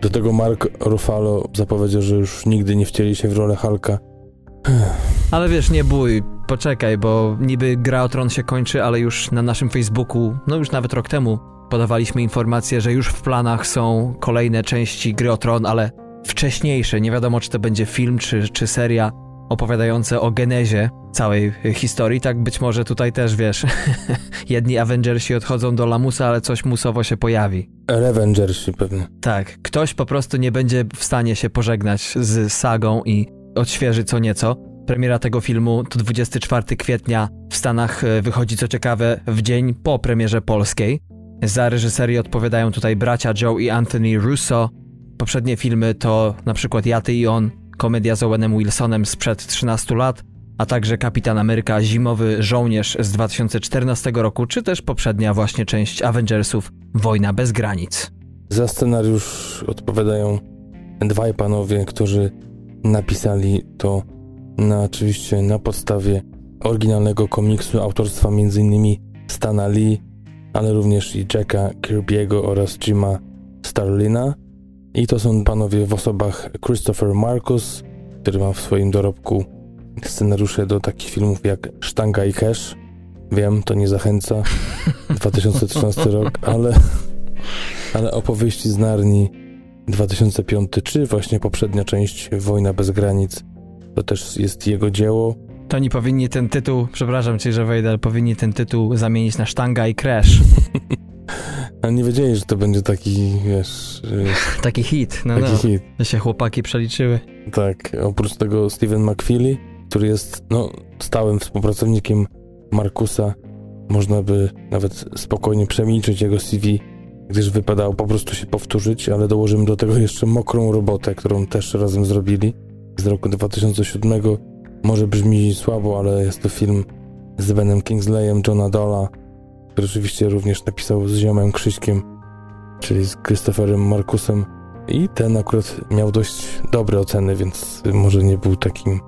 Do tego Mark Ruffalo zapowiedział, że już nigdy nie wcieli się w rolę Hulka. Ale wiesz, nie bój, poczekaj, bo niby Gra o Tron się kończy, ale już na naszym Facebooku, no już nawet rok temu, podawaliśmy informację, że już w planach są kolejne części Gry o Tron, ale wcześniejsze. Nie wiadomo, czy to będzie film, czy, czy seria opowiadające o genezie całej historii. Tak być może tutaj też, wiesz, jedni Avengersi odchodzą do lamusa, ale coś musowo się pojawi. Revengersi pewnie. Tak, ktoś po prostu nie będzie w stanie się pożegnać z sagą i odświeży co nieco. Premiera tego filmu to 24 kwietnia w Stanach e, wychodzi co ciekawe w dzień po premierze polskiej. Za reżyserię odpowiadają tutaj bracia Joe i Anthony Russo. Poprzednie filmy to na przykład Ja, Ty i On, komedia z Owenem Wilsonem sprzed 13 lat, a także Kapitan Ameryka Zimowy Żołnierz z 2014 roku, czy też poprzednia właśnie część Avengersów Wojna bez granic. Za scenariusz odpowiadają dwaj panowie, którzy napisali to na, oczywiście na podstawie oryginalnego komiksu autorstwa m.in. Stana Lee ale również i Jacka Kirby'ego oraz Jima Starlina. I to są panowie w osobach Christopher Marcus, który ma w swoim dorobku scenariusze do takich filmów jak Sztanga i Cash. Wiem, to nie zachęca. 2013 rok, ale, ale opowieści z Narni 2005, czy właśnie poprzednia część Wojna bez granic, to też jest jego dzieło. To oni powinni ten tytuł, przepraszam cię, że wejdę, ale powinni ten tytuł zamienić na Sztanga i Crash. A nie wiedzieli, że to będzie taki, wiesz... taki hit, no taki no. hit. To się chłopaki przeliczyły. Tak, oprócz tego Steven McFeely, który jest, no, stałym współpracownikiem Markusa, można by nawet spokojnie przemilczyć jego CV, gdyż wypadało po prostu się powtórzyć, ale dołożymy do tego jeszcze mokrą robotę, którą też razem zrobili z roku 2007 może brzmi słabo, ale jest to film z Benem Kingsleyem, Johna Dola, który oczywiście również napisał z ziomem Krzyśkiem, czyli z Christopherem Markusem. I ten akurat miał dość dobre oceny, więc może nie był takim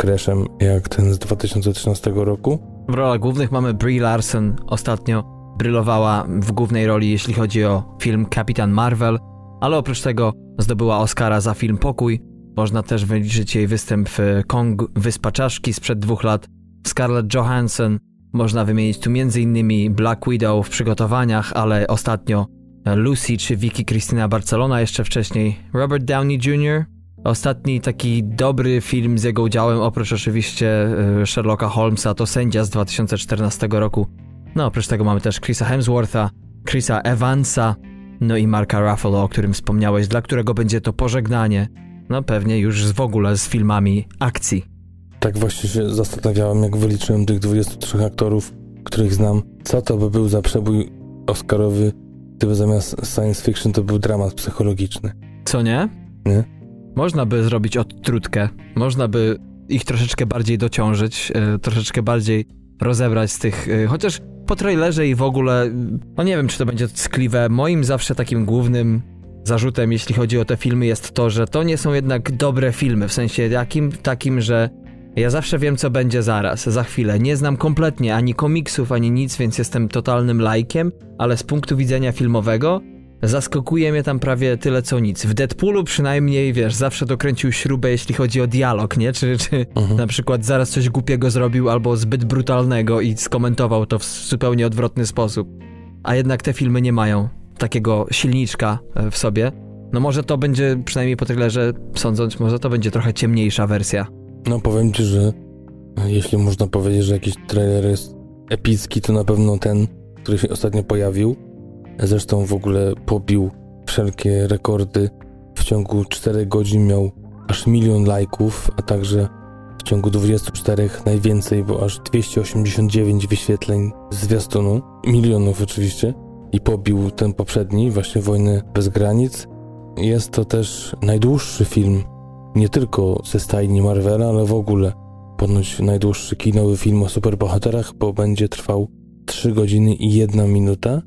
crashem jak ten z 2013 roku. W rolach głównych mamy Brie Larson. Ostatnio brylowała w głównej roli, jeśli chodzi o film Kapitan Marvel, ale oprócz tego zdobyła Oscara za film Pokój, można też wyliczyć jej występ w Kong Wyspa Czaszki sprzed dwóch lat. Scarlett Johansson, można wymienić tu m.in. Black Widow w przygotowaniach, ale ostatnio Lucy czy Vicky Cristina Barcelona jeszcze wcześniej. Robert Downey Jr. Ostatni taki dobry film z jego udziałem, oprócz oczywiście e, Sherlocka Holmesa, to Sędzia z 2014 roku. No, oprócz tego mamy też Chrisa Hemswortha, Chrisa Evansa, no i Marka Ruffalo, o którym wspomniałeś, dla którego będzie to pożegnanie no pewnie już w ogóle z filmami akcji. Tak właśnie się zastanawiałem, jak wyliczyłem tych 23 aktorów, których znam. Co to by był za przebój Oscarowy, gdyby zamiast science fiction to był dramat psychologiczny. Co nie? Nie? Można by zrobić odtrutkę. Można by ich troszeczkę bardziej dociążyć, e, troszeczkę bardziej rozebrać z tych, e, chociaż po trailerze i w ogóle, no nie wiem, czy to będzie ckliwe. Moim zawsze takim głównym zarzutem, jeśli chodzi o te filmy, jest to, że to nie są jednak dobre filmy. W sensie jakim? Takim, że ja zawsze wiem, co będzie zaraz, za chwilę. Nie znam kompletnie ani komiksów, ani nic, więc jestem totalnym lajkiem, ale z punktu widzenia filmowego zaskakuje mnie tam prawie tyle co nic. W Deadpoolu przynajmniej, wiesz, zawsze dokręcił śrubę, jeśli chodzi o dialog, nie? Czy, czy mhm. na przykład zaraz coś głupiego zrobił albo zbyt brutalnego i skomentował to w zupełnie odwrotny sposób. A jednak te filmy nie mają takiego silniczka e, w sobie. No może to będzie, przynajmniej po trailerze sądząc, może to będzie trochę ciemniejsza wersja. No powiem ci, że jeśli można powiedzieć, że jakiś trailer jest epicki, to na pewno ten, który się ostatnio pojawił. Zresztą w ogóle pobił wszelkie rekordy. W ciągu 4 godzin miał aż milion lajków, a także w ciągu 24 najwięcej, bo aż 289 wyświetleń zwiastunu. Milionów oczywiście. I pobił ten poprzedni, właśnie Wojny bez granic. Jest to też najdłuższy film nie tylko ze stajni Marvela, ale w ogóle ponoć najdłuższy kinowy film o superbohaterach, bo będzie trwał 3 godziny i 1 minuta.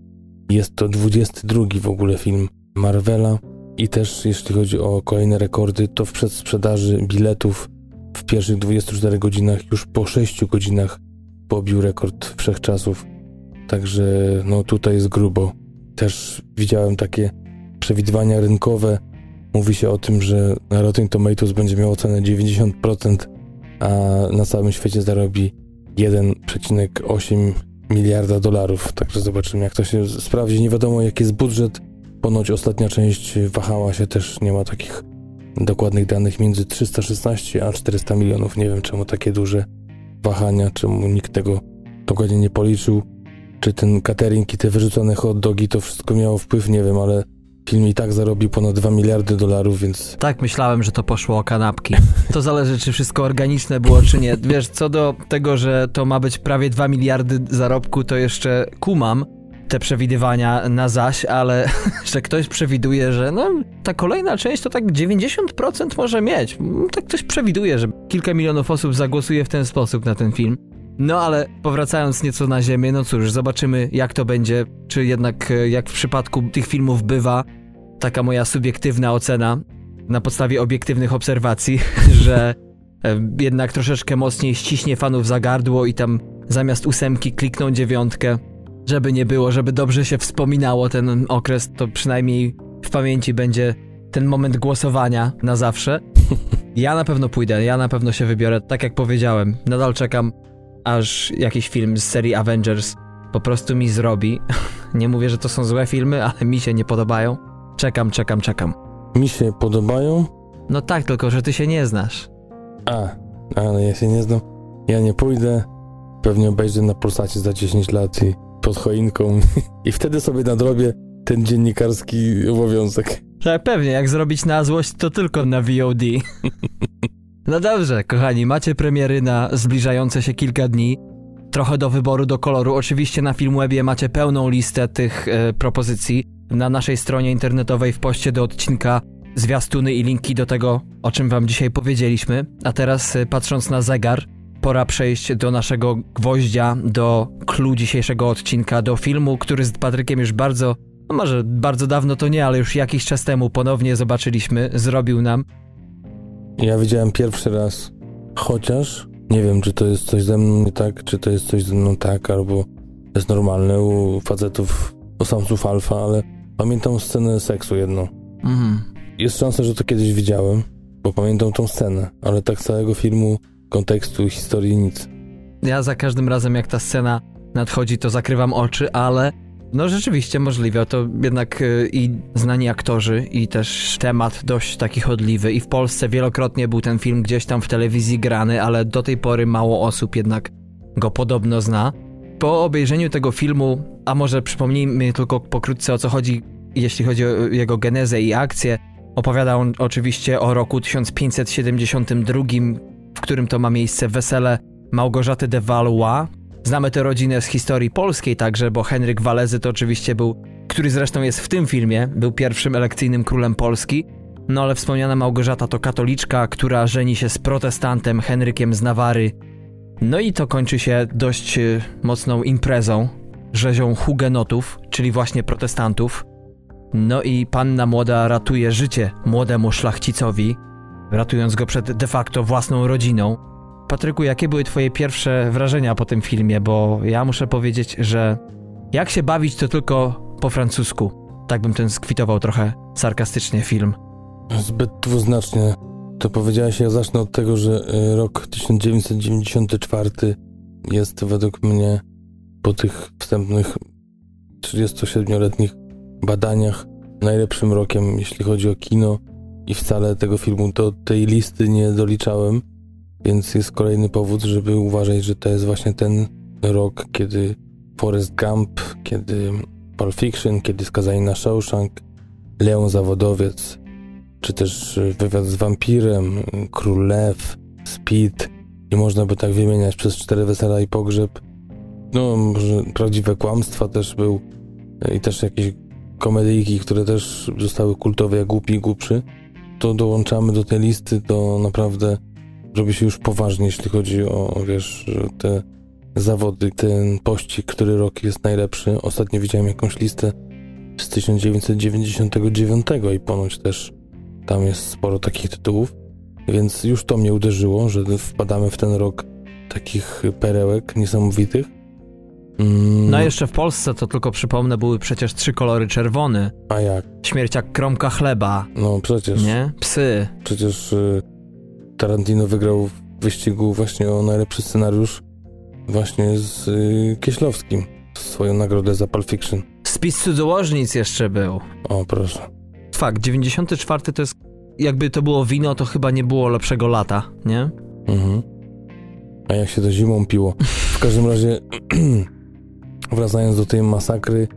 Jest to 22 w ogóle film Marvela i też jeśli chodzi o kolejne rekordy, to w przedsprzedaży biletów w pierwszych 24 godzinach już po 6 godzinach pobił rekord wszechczasów. Także no tutaj jest grubo. Też widziałem takie przewidywania rynkowe, Mówi się o tym, że Rotten Tomatoes będzie miał ocenę 90%, a na całym świecie zarobi 1,8 miliarda dolarów. Także zobaczymy, jak to się sprawdzi. Nie wiadomo, jaki jest budżet. Ponoć ostatnia część wahała się też, nie ma takich dokładnych danych, między 316 a 400 milionów. Nie wiem, czemu takie duże wahania, czemu nikt tego dokładnie nie policzył. Czy ten catering i te wyrzucone hot dogi to wszystko miało wpływ, nie wiem, ale Film i tak zarobił ponad 2 miliardy dolarów, więc... Tak, myślałem, że to poszło o kanapki. To zależy, czy wszystko organiczne było, czy nie. Wiesz, co do tego, że to ma być prawie 2 miliardy zarobku, to jeszcze kumam te przewidywania na zaś, ale że ktoś przewiduje, że no, ta kolejna część to tak 90% może mieć. Tak ktoś przewiduje, że kilka milionów osób zagłosuje w ten sposób na ten film. No ale powracając nieco na ziemię, no cóż, zobaczymy jak to będzie, czy jednak e, jak w przypadku tych filmów bywa, taka moja subiektywna ocena na podstawie obiektywnych obserwacji, że e, jednak troszeczkę mocniej ściśnie fanów za gardło i tam zamiast ósemki klikną dziewiątkę, żeby nie było, żeby dobrze się wspominało ten okres, to przynajmniej w pamięci będzie ten moment głosowania na zawsze. Ja na pewno pójdę, ja na pewno się wybiorę, tak jak powiedziałem. Nadal czekam aż jakiś film z serii Avengers po prostu mi zrobi. nie mówię, że to są złe filmy, ale mi się nie podobają. Czekam, czekam, czekam. Mi się podobają? No tak, tylko że ty się nie znasz. A, ale ja się nie znam. Ja nie pójdę. Pewnie obejrzę na Polsacie za 10 lat i pod choinką. I wtedy sobie nadrobię ten dziennikarski obowiązek. Tak, pewnie. Jak zrobić na złość, to tylko na VOD. No dobrze, kochani, macie premiery na zbliżające się kilka dni. Trochę do wyboru, do koloru. Oczywiście na Filmwebie macie pełną listę tych e, propozycji. Na naszej stronie internetowej w poście do odcinka zwiastuny i linki do tego, o czym wam dzisiaj powiedzieliśmy. A teraz e, patrząc na zegar, pora przejść do naszego gwoździa, do clue dzisiejszego odcinka, do filmu, który z Patrykiem już bardzo, no może bardzo dawno to nie, ale już jakiś czas temu ponownie zobaczyliśmy, zrobił nam ja widziałem pierwszy raz, chociaż nie wiem, czy to jest coś ze mną nie tak, czy to jest coś ze mną tak, albo jest normalne u facetów, u samców alfa, ale pamiętam scenę seksu jedną. Mhm. Jest szansa, że to kiedyś widziałem, bo pamiętam tą scenę, ale tak całego filmu, kontekstu, historii nic. Ja za każdym razem, jak ta scena nadchodzi, to zakrywam oczy, ale no rzeczywiście możliwe, to jednak y, i znani aktorzy i też temat dość taki chodliwy i w Polsce wielokrotnie był ten film gdzieś tam w telewizji grany, ale do tej pory mało osób jednak go podobno zna. Po obejrzeniu tego filmu, a może przypomnijmy tylko pokrótce o co chodzi, jeśli chodzi o jego genezę i akcję, Opowiada on oczywiście o roku 1572, w którym to ma miejsce wesele Małgorzaty de Valois. Znamy tę rodzinę z historii polskiej także, bo Henryk Walezy to oczywiście był, który zresztą jest w tym filmie, był pierwszym elekcyjnym królem Polski. No ale wspomniana Małgorzata to katoliczka, która żeni się z protestantem Henrykiem z Nawary. No i to kończy się dość y, mocną imprezą, rzezią hugenotów, czyli właśnie protestantów. No i panna młoda ratuje życie młodemu szlachcicowi, ratując go przed de facto własną rodziną. Patryku, jakie były twoje pierwsze wrażenia po tym filmie? Bo ja muszę powiedzieć, że jak się bawić to tylko po francusku. Tak bym ten skwitował trochę sarkastycznie film. Zbyt dwuznacznie to powiedziałeś. Ja zacznę od tego, że y, rok 1994 jest według mnie po tych wstępnych 37-letnich badaniach najlepszym rokiem, jeśli chodzi o kino i wcale tego filmu do tej listy nie doliczałem, więc jest kolejny powód, żeby uważać, że to jest właśnie ten rok, kiedy Forrest Gump, kiedy Pulp Fiction, kiedy Skazani na Shawshank, Leon Zawodowiec, czy też Wywiad z Wampirem, Król Lew, Speed i można by tak wymieniać przez cztery wesela i pogrzeb. No, może Prawdziwe Kłamstwa też był i też jakieś komedyjki, które też zostały kultowe jak Głupi i Głupszy, to dołączamy do tej listy, to naprawdę robi się już poważnie, jeśli chodzi o, wiesz, te zawody, ten pościg, który rok jest najlepszy. Ostatnio widziałem jakąś listę z 1999 i ponoć też tam jest sporo takich tytułów, więc już to mnie uderzyło, że wpadamy w ten rok takich perełek niesamowitych. Mm. No jeszcze w Polsce, to tylko przypomnę, były przecież trzy kolory czerwony. A jak? Śmierć jak kromka chleba. No przecież. Nie? Psy. Przecież y, Tarantino wygrał w wyścigu właśnie o najlepszy scenariusz właśnie z y, Kieślowskim. Swoją nagrodę za Pulp Fiction. Spis cudzołożnic jeszcze był. O, proszę. Fakt, 94 to jest, jakby to było wino, to chyba nie było lepszego lata, nie? Mhm. A jak się to zimą piło. W każdym razie wracając do tej masakry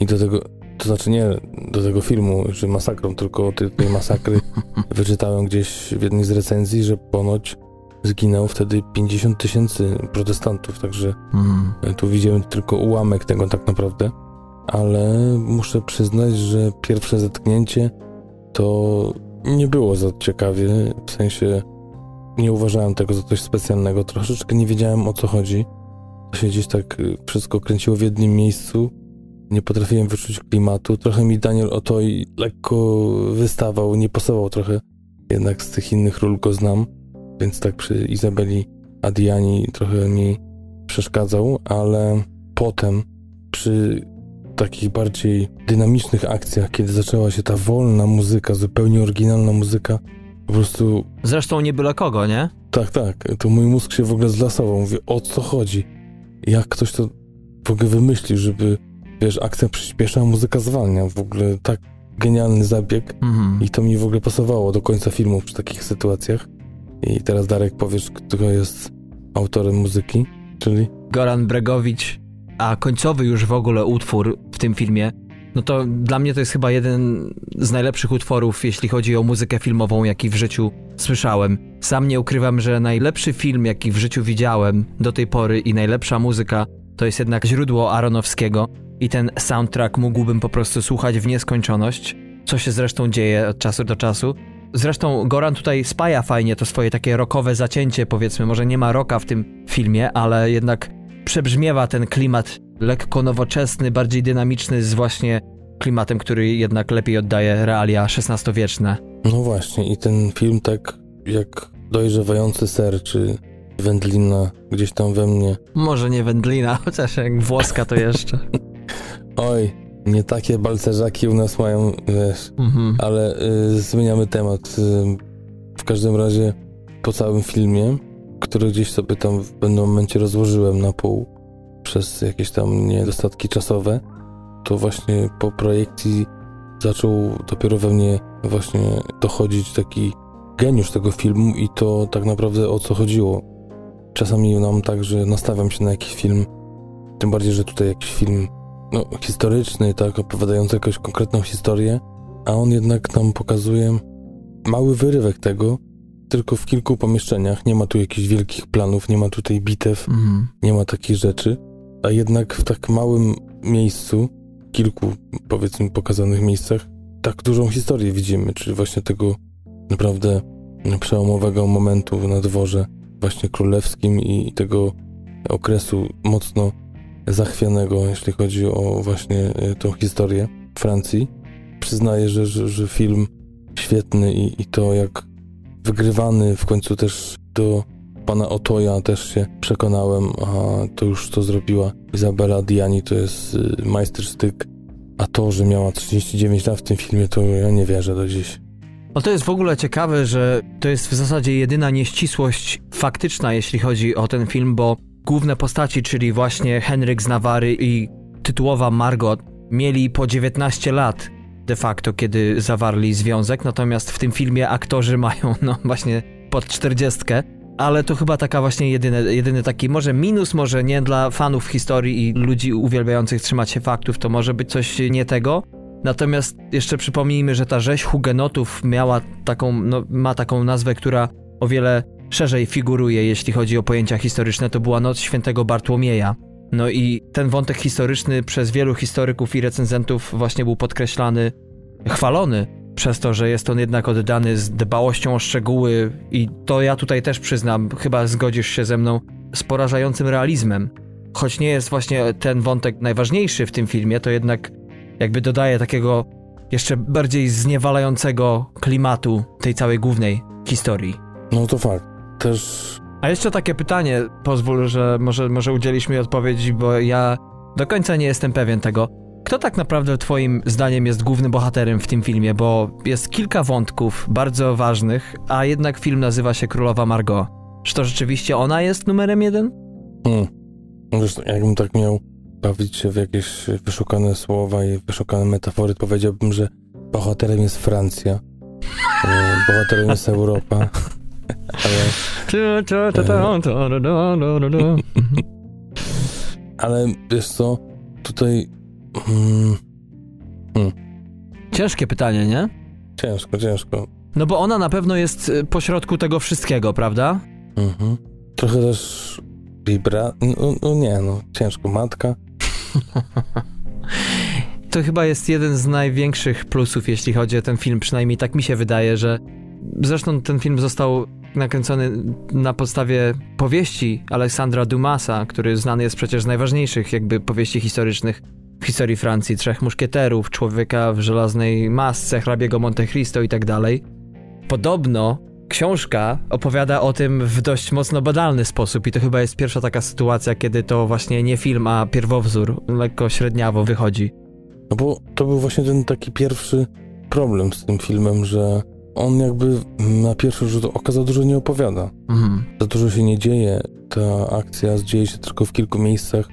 i do tego, to znaczy nie do tego filmu, że masakrą, tylko tej, tej masakry wyczytałem gdzieś w jednej z recenzji, że ponoć zginęło wtedy 50 tysięcy protestantów, także mm. tu widzimy tylko ułamek tego tak naprawdę, ale muszę przyznać, że pierwsze zetknięcie to nie było za ciekawie, w sensie nie uważałem tego za coś specjalnego, troszeczkę nie wiedziałem o co chodzi się gdzieś tak wszystko kręciło w jednym miejscu. Nie potrafiłem wyczuć klimatu. Trochę mi Daniel Oto i lekko wystawał, nie pasował trochę. Jednak z tych innych ról go znam, więc tak przy Izabeli Adiani trochę mi przeszkadzał, ale potem przy takich bardziej dynamicznych akcjach, kiedy zaczęła się ta wolna muzyka, zupełnie oryginalna muzyka, po prostu... Zresztą nie byle kogo, nie? Tak, tak. To mój mózg się w ogóle zlasował. Mówię, o co chodzi? jak ktoś to w ogóle wymyślił, żeby, wiesz, akcja przyspiesza, muzyka zwalnia. W ogóle tak genialny zabieg mhm. i to mi w ogóle pasowało do końca filmu przy takich sytuacjach. I teraz Darek powiesz, kto jest autorem muzyki, czyli... Goran Bregowicz, a końcowy już w ogóle utwór w tym filmie, no to dla mnie to jest chyba jeden z najlepszych utworów, jeśli chodzi o muzykę filmową, jaki w życiu słyszałem. Sam nie ukrywam, że najlepszy film, jaki w życiu widziałem do tej pory i najlepsza muzyka to jest jednak źródło Aronowskiego i ten soundtrack mógłbym po prostu słuchać w nieskończoność, co się zresztą dzieje od czasu do czasu. Zresztą Goran tutaj spaja fajnie to swoje takie rockowe zacięcie, powiedzmy, może nie ma roka w tym filmie, ale jednak przebrzmiewa ten klimat lekko nowoczesny, bardziej dynamiczny z właśnie klimatem, który jednak lepiej oddaje realia XVI-wieczne. No właśnie i ten film tak jak dojrzewający ser, czy wędlina gdzieś tam we mnie. Może nie wędlina, chociaż jak włoska to jeszcze. Oj, nie takie balcerzaki u nas mają, wiesz, mhm. ale y, zmieniamy temat. Y, w każdym razie po całym filmie, który gdzieś sobie tam w pewnym momencie rozłożyłem na pół przez jakieś tam niedostatki czasowe, to właśnie po projekcji zaczął dopiero we mnie właśnie dochodzić taki geniusz tego filmu i to tak naprawdę o co chodziło. Czasami mam tak, że nastawiam się na jakiś film, tym bardziej, że tutaj jakiś film no, historyczny, tak, opowiadający jakąś konkretną historię a on jednak nam pokazuje mały wyrywek tego, tylko w kilku pomieszczeniach. Nie ma tu jakichś wielkich planów, nie ma tutaj bitew, mhm. nie ma takich rzeczy, a jednak w tak małym miejscu, kilku powiedzmy pokazanych miejscach, tak dużą historię widzimy, czyli właśnie tego naprawdę przełomowego momentu na dworze właśnie królewskim i tego okresu mocno zachwianego, jeśli chodzi o właśnie e, tą historię Francji. Przyznaję, że, że, że film świetny i, i to jak wygrywany w końcu też do pana Otoja też się przekonałem, a to już to zrobiła Izabela Diani, to jest y, majstersztyk, a to, że miała 39 lat w tym filmie, to ja nie wierzę do dziś. No to jest w ogóle ciekawe, że to jest w zasadzie jedyna nieścisłość faktyczna, jeśli chodzi o ten film, bo główne postaci, czyli właśnie Henryk z Nawary i tytułowa Margot, mieli po 19 lat de facto, kiedy zawarli związek, natomiast w tym filmie aktorzy mają no właśnie pod 40, ale to chyba taka właśnie jedyny, jedyny taki, może minus, może nie dla fanów historii i ludzi uwielbiających trzymać się faktów, to może być coś nie tego. Natomiast jeszcze przypomnijmy, że ta rzeź hugenotów miała taką, no, ma taką nazwę, która o wiele szerzej figuruje, jeśli chodzi o pojęcia historyczne, to była Noc Świętego Bartłomieja. No i ten wątek historyczny przez wielu historyków i recenzentów właśnie był podkreślany, chwalony przez to, że jest on jednak oddany z dbałością o szczegóły i to ja tutaj też przyznam, chyba zgodzisz się ze mną, z porażającym realizmem. Choć nie jest właśnie ten wątek najważniejszy w tym filmie, to jednak jakby dodaje takiego jeszcze bardziej zniewalającego klimatu tej całej głównej historii. No to fakt. Też a jeszcze takie pytanie, pozwól, że może, może udzielisz mi odpowiedzi, bo ja do końca nie jestem pewien tego. Kto tak naprawdę twoim zdaniem jest głównym bohaterem w tym filmie? Bo jest kilka wątków bardzo ważnych, a jednak film nazywa się Królowa Margot. Czy to rzeczywiście ona jest numerem jeden? Hmm. Wiesz, jakbym tak miał bawić się w jakieś wyszukane słowa i wyszukane metafory, powiedziałbym, że bohaterem jest Francja. E, bohaterem jest Europa. Ale wiesz co, tutaj... Hmm, hmm. Ciężkie pytanie, nie? Ciężko, ciężko. No bo ona na pewno jest y, pośrodku tego wszystkiego, prawda? Mhm. Trochę też Bibra... No, no nie, no ciężko. Matka. to chyba jest jeden z największych plusów, jeśli chodzi o ten film. Przynajmniej tak mi się wydaje, że zresztą ten film został nakręcony na podstawie powieści Aleksandra Dumasa, który znany jest przecież z najważniejszych jakby powieści historycznych w historii Francji, Trzech Muszkieterów, Człowieka w żelaznej masce, hrabiego Monte Cristo i tak dalej. Podobno książka opowiada o tym w dość mocno badalny sposób i to chyba jest pierwsza taka sytuacja, kiedy to właśnie nie film, a pierwowzór lekko średniawo wychodzi. No bo to był właśnie ten taki pierwszy problem z tym filmem, że on jakby na pierwszy rzut oka za dużo nie opowiada. Mhm. Za dużo się nie dzieje. Ta akcja dzieje się tylko w kilku miejscach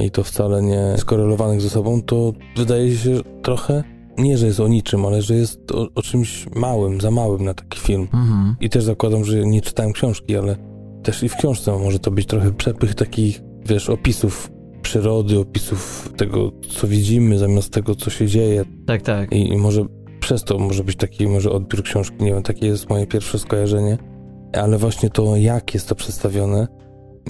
i to wcale nie skorelowanych ze sobą, to wydaje się trochę nie, że jest o niczym, ale że jest o, o czymś małym, za małym na taki film. Mhm. I też zakładam, że nie czytałem książki, ale też i w książce może to być trochę przepych takich, wiesz, opisów przyrody, opisów tego, co widzimy, zamiast tego, co się dzieje. Tak, tak. I, i może przez to może być taki może odbiór książki, nie wiem, takie jest moje pierwsze skojarzenie, ale właśnie to, jak jest to przedstawione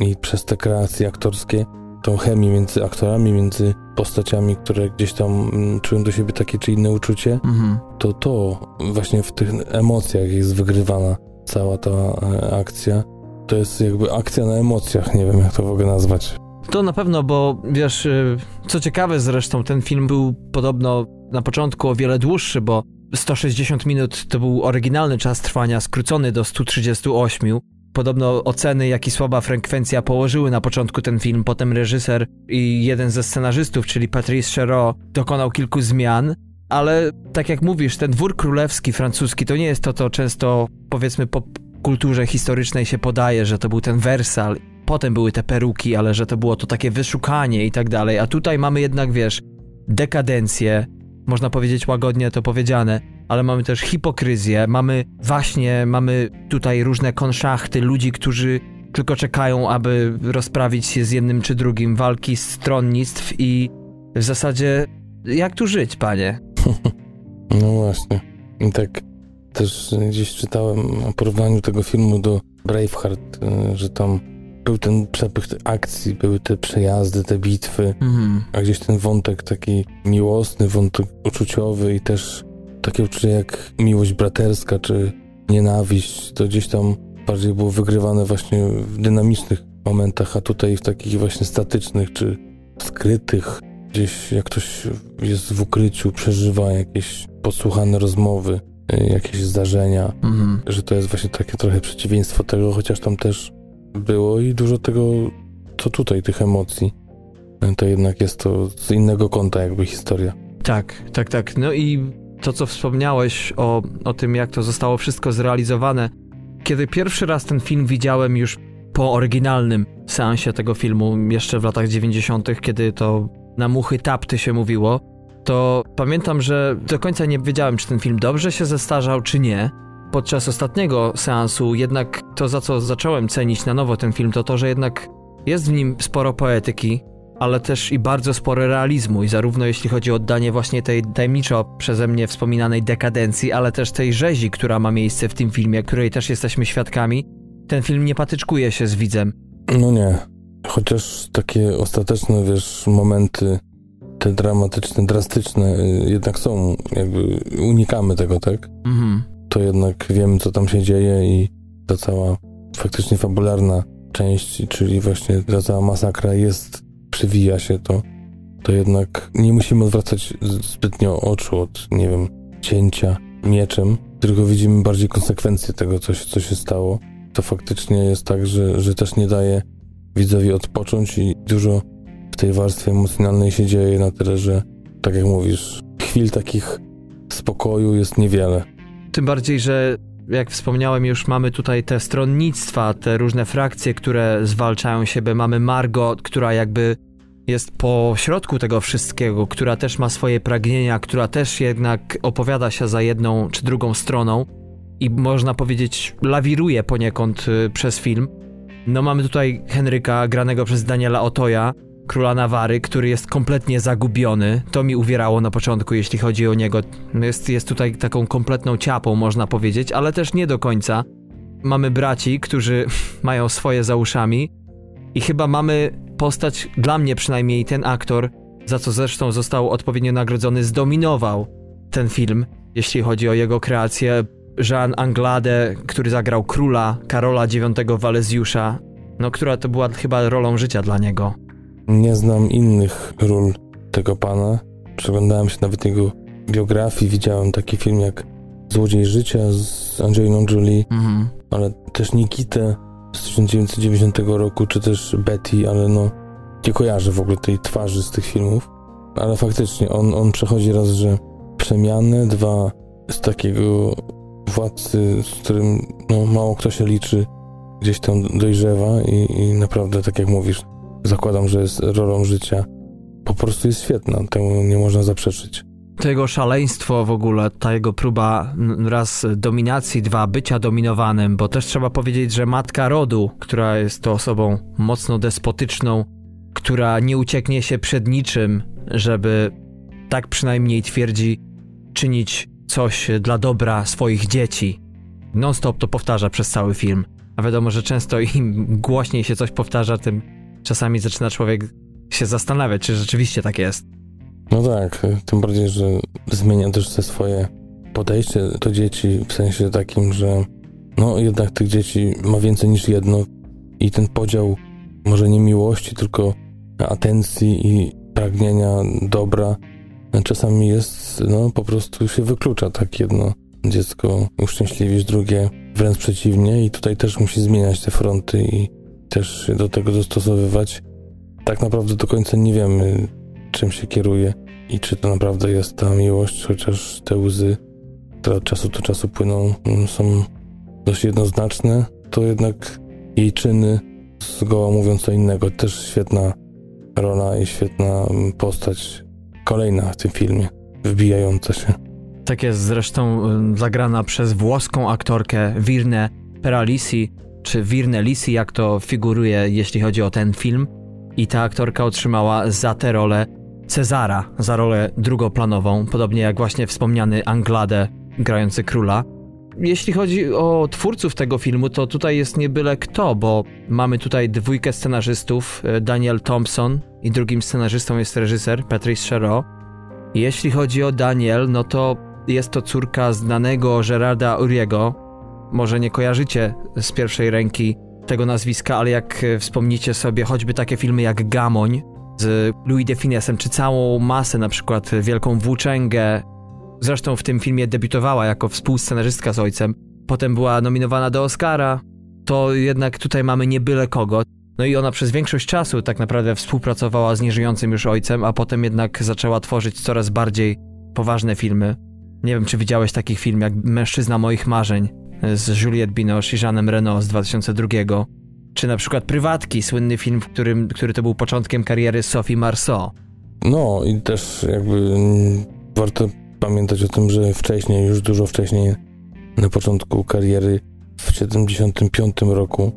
i przez te kreacje aktorskie, tą chemię między aktorami, między postaciami, które gdzieś tam mm, czują do siebie takie czy inne uczucie, mhm. to to właśnie w tych emocjach jest wygrywana cała ta e, akcja. To jest jakby akcja na emocjach, nie wiem jak to w ogóle nazwać. To na pewno, bo wiesz, y, co ciekawe zresztą, ten film był podobno na początku o wiele dłuższy, bo 160 minut to był oryginalny czas trwania, skrócony do 138. Podobno oceny, jak i słaba frekwencja położyły na początku ten film. Potem reżyser i jeden ze scenarzystów, czyli Patrice Chéreau, dokonał kilku zmian. Ale tak jak mówisz, ten dwór królewski francuski to nie jest to, co często powiedzmy po kulturze historycznej się podaje, że to był ten Wersal. Potem były te peruki, ale że to było to takie wyszukanie i tak dalej. A tutaj mamy jednak, wiesz, dekadencję, można powiedzieć łagodnie to powiedziane, ale mamy też hipokryzję, mamy właśnie, mamy tutaj różne konszachty, ludzi, którzy tylko czekają, aby rozprawić się z jednym czy drugim, walki stronnictw i w zasadzie jak tu żyć, panie? No właśnie. I tak też gdzieś czytałem o porównaniu tego filmu do Braveheart, e, że tam był ten przepych akcji, były te przejazdy, te bitwy, mhm. a gdzieś ten wątek taki miłosny, wątek uczuciowy i też takie uczucie jak miłość braterska czy nienawiść, to gdzieś tam bardziej było wygrywane właśnie w dynamicznych momentach, a tutaj w takich właśnie statycznych czy skrytych, gdzieś jak ktoś jest w ukryciu, przeżywa jakieś podsłuchane rozmowy, y, jakieś zdarzenia, mhm. że to jest właśnie takie trochę przeciwieństwo tego, chociaż tam też było i dużo tego, co tutaj, tych emocji. To jednak jest to z innego kąta jakby historia. Tak, tak, tak. No i to, co wspomniałeś o, o tym, jak to zostało wszystko zrealizowane. Kiedy pierwszy raz ten film widziałem już po oryginalnym seansie tego filmu, jeszcze w latach 90., kiedy to na muchy tapty się mówiło, to pamiętam, że do końca nie wiedziałem, czy ten film dobrze się zestarzał, czy nie. Podczas ostatniego seansu jednak to, za co zacząłem cenić na nowo ten film, to to, że jednak jest w nim sporo poetyki, ale też i bardzo spore realizmu i zarówno jeśli chodzi o oddanie właśnie tej tajemniczo przeze mnie wspominanej dekadencji, ale też tej rzezi, która ma miejsce w tym filmie, której też jesteśmy świadkami, ten film nie patyczkuje się z widzem. No nie. Chociaż takie ostateczne, wiesz, momenty, te dramatyczne, drastyczne, y, jednak są, jakby unikamy tego, tak? Mhm. To jednak wiemy, co tam się dzieje i ta cała faktycznie fabularna część, czyli właśnie ta cała masakra jest przewija się to, to jednak nie musimy odwracać zbytnio oczu od, nie wiem, cięcia mieczem, tylko widzimy bardziej konsekwencje tego, co, co się stało. To faktycznie jest tak, że, że też nie daje widzowi odpocząć i dużo w tej warstwie emocjonalnej się dzieje na tyle, że tak jak mówisz, chwil takich spokoju jest niewiele. Tym bardziej, że jak wspomniałem już, mamy tutaj te stronnictwa, te różne frakcje, które zwalczają siebie. Mamy Margot, która jakby jest po środku tego wszystkiego, która też ma swoje pragnienia, która też jednak opowiada się za jedną czy drugą stroną i można powiedzieć lawiruje poniekąd y, przez film. No mamy tutaj Henryka, granego przez Daniela Otoja, króla Nawary, który jest kompletnie zagubiony. To mi uwierało na początku, jeśli chodzi o niego. Jest, jest tutaj taką kompletną ciapą, można powiedzieć, ale też nie do końca. Mamy braci, którzy mają swoje za uszami i chyba mamy postać, dla mnie przynajmniej ten aktor, za co zresztą został odpowiednio nagrodzony, zdominował ten film, jeśli chodzi o jego kreację. Jean Anglade, który zagrał króla Karola IX Walezjusza, no która to była chyba rolą życia dla niego. Nie znam innych ról tego pana. Przeglądałem się nawet jego biografii, widziałem taki film jak Złodziej Życia z Angeliną Jolie, mhm. ale też Nikitę z 1990 roku, czy też Betty, ale no nie kojarzę w ogóle tej twarzy z tych filmów. Ale faktycznie on, on przechodzi raz, że przemianę, dwa z takiego władcy, z którym no, mało kto się liczy, gdzieś tam dojrzewa i, i naprawdę, tak jak mówisz, zakładam, że jest rolą życia. Po prostu jest świetna, temu nie można zaprzeczyć. To jego szaleństwo w ogóle, ta jego próba raz dominacji, dwa bycia dominowanym, bo też trzeba powiedzieć, że matka rodu, która jest to osobą mocno despotyczną, która nie ucieknie się przed niczym, żeby, tak przynajmniej twierdzi, czynić coś dla dobra swoich dzieci. Non-stop to powtarza przez cały film. A wiadomo, że często im głośniej się coś powtarza, tym czasami zaczyna człowiek się zastanawiać, czy rzeczywiście tak jest. No tak, tym bardziej, że zmienia też te swoje podejście do dzieci w sensie takim, że no jednak tych dzieci ma więcej niż jedno i ten podział może nie miłości, tylko atencji i pragnienia dobra czasami jest, no po prostu się wyklucza tak jedno dziecko uszczęśliwić, drugie wręcz przeciwnie i tutaj też musi zmieniać te fronty i też się do tego dostosowywać. Tak naprawdę do końca nie wiemy, czym się kieruje i czy to naprawdę jest ta miłość, chociaż te łzy, które od czasu do czasu płyną, mm, są dość jednoznaczne, to jednak jej czyny, zgoła mówiąc co innego, też świetna rola i świetna postać kolejna w tym filmie, wbijająca się. Tak jest zresztą y, zagrana przez włoską aktorkę Virne Peralisi, czy Virne Lisi, jak to figuruje, jeśli chodzi o ten film. I ta aktorka otrzymała za tę rolę Cezara za rolę drugoplanową, podobnie jak właśnie wspomniany Anglade grający króla. Jeśli chodzi o twórców tego filmu, to tutaj jest nie byle kto, bo mamy tutaj dwójkę scenarzystów, e, Daniel Thompson i drugim scenarzystą jest reżyser Patrice Chéreau. Jeśli chodzi o Daniel, no to jest to córka znanego Gerarda Uriego. Może nie kojarzycie z pierwszej ręki tego nazwiska, ale jak e, wspomnicie sobie choćby takie filmy jak Gamoń z Louis de Finesem, czy całą masę, na przykład Wielką Włóczęgę, Zresztą w tym filmie debiutowała jako współscenarzystka z ojcem. Potem była nominowana do Oscara. To jednak tutaj mamy nie byle kogo. No i ona przez większość czasu tak naprawdę współpracowała z nieżyjącym już ojcem, a potem jednak zaczęła tworzyć coraz bardziej poważne filmy. Nie wiem, czy widziałeś taki film jak Mężczyzna moich marzeń z Juliette Binoche i Jeanem Reno z 2002. Czy na przykład Prywatki, słynny film, w którym, który to był początkiem kariery Sophie Marceau. No i też jakby warto pamiętać o tym, że wcześniej, już dużo wcześniej, na początku kariery, w 75 roku,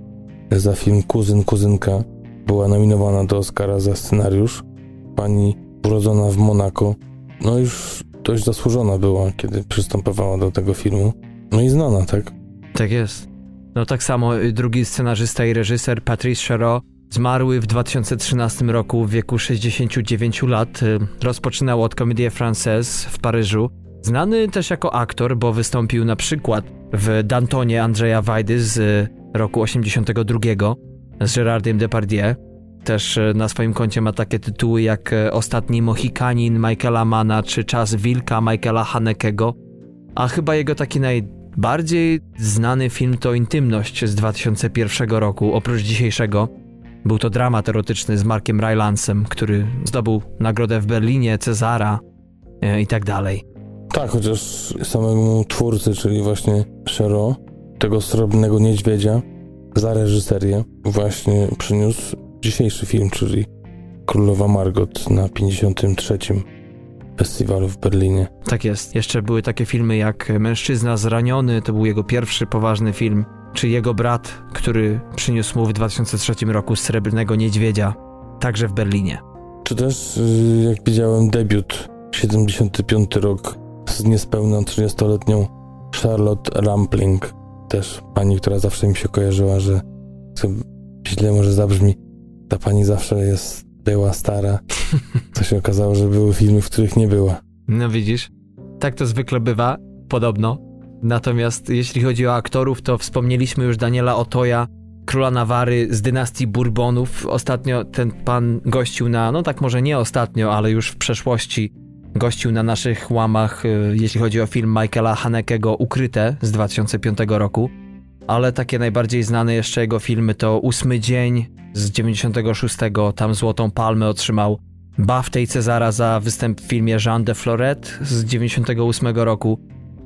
za film Kuzyn, Kuzynka, była nominowana do Oscara za scenariusz. Pani urodzona w Monako, no już dość zasłużona była, kiedy przystępowała do tego filmu. No i znana, tak? Tak jest. No tak samo drugi scenarzysta i reżyser Patrice Chéreau zmarły w 2013 roku w wieku 69 lat. Rozpoczynał od Comédie Française w Paryżu. Znany też jako aktor, bo wystąpił na przykład w Dantonie Andrzeja Wajdy z roku 82 z Gerardem Depardieu. Też na swoim koncie ma takie tytuły jak Ostatni Mohikanin Michaela Mana czy Czas Wilka Michaela Hanekego. A chyba jego taki najbardziej znany film to Intymność z 2001 roku, oprócz dzisiejszego. Był to dramat erotyczny z Markiem Rylansem, który zdobył nagrodę w Berlinie, Cezara e, i tak dalej. Tak, chociaż samemu twórcy, czyli właśnie Shero, tego srebrnego niedźwiedzia, za reżyserię właśnie przyniósł dzisiejszy film, czyli Królowa Margot na 53. festiwalu w Berlinie. Tak jest. Jeszcze były takie filmy jak Mężczyzna zraniony, to był jego pierwszy poważny film czy jego brat, który przyniósł mu w 2003 roku Srebrnego Niedźwiedzia, także w Berlinie. Czy też, y, jak widziałem, debiut 75 rok z niespełna 30-letnią Charlotte Rampling, też pani, która zawsze mi się kojarzyła, że źle może zabrzmi, ta pani zawsze jest, była stara. To się okazało, że były filmy, w których nie była. No widzisz, tak to zwykle bywa, podobno. Natomiast jeśli chodzi o aktorów, to wspomnieliśmy już Daniela Otoja, króla Nawary z dynastii Bourbonów. Ostatnio ten pan gościł na, no tak może nie ostatnio, ale już w przeszłości gościł na naszych łamach, y, jeśli chodzi o film Michaela Hanekego Ukryte z 2005 roku. Ale takie najbardziej znane jeszcze jego filmy to Ósmy Dzień z 96, tam Złotą Palmę otrzymał. BAFTA i Cezara za występ w filmie Jean de Floret z 98 roku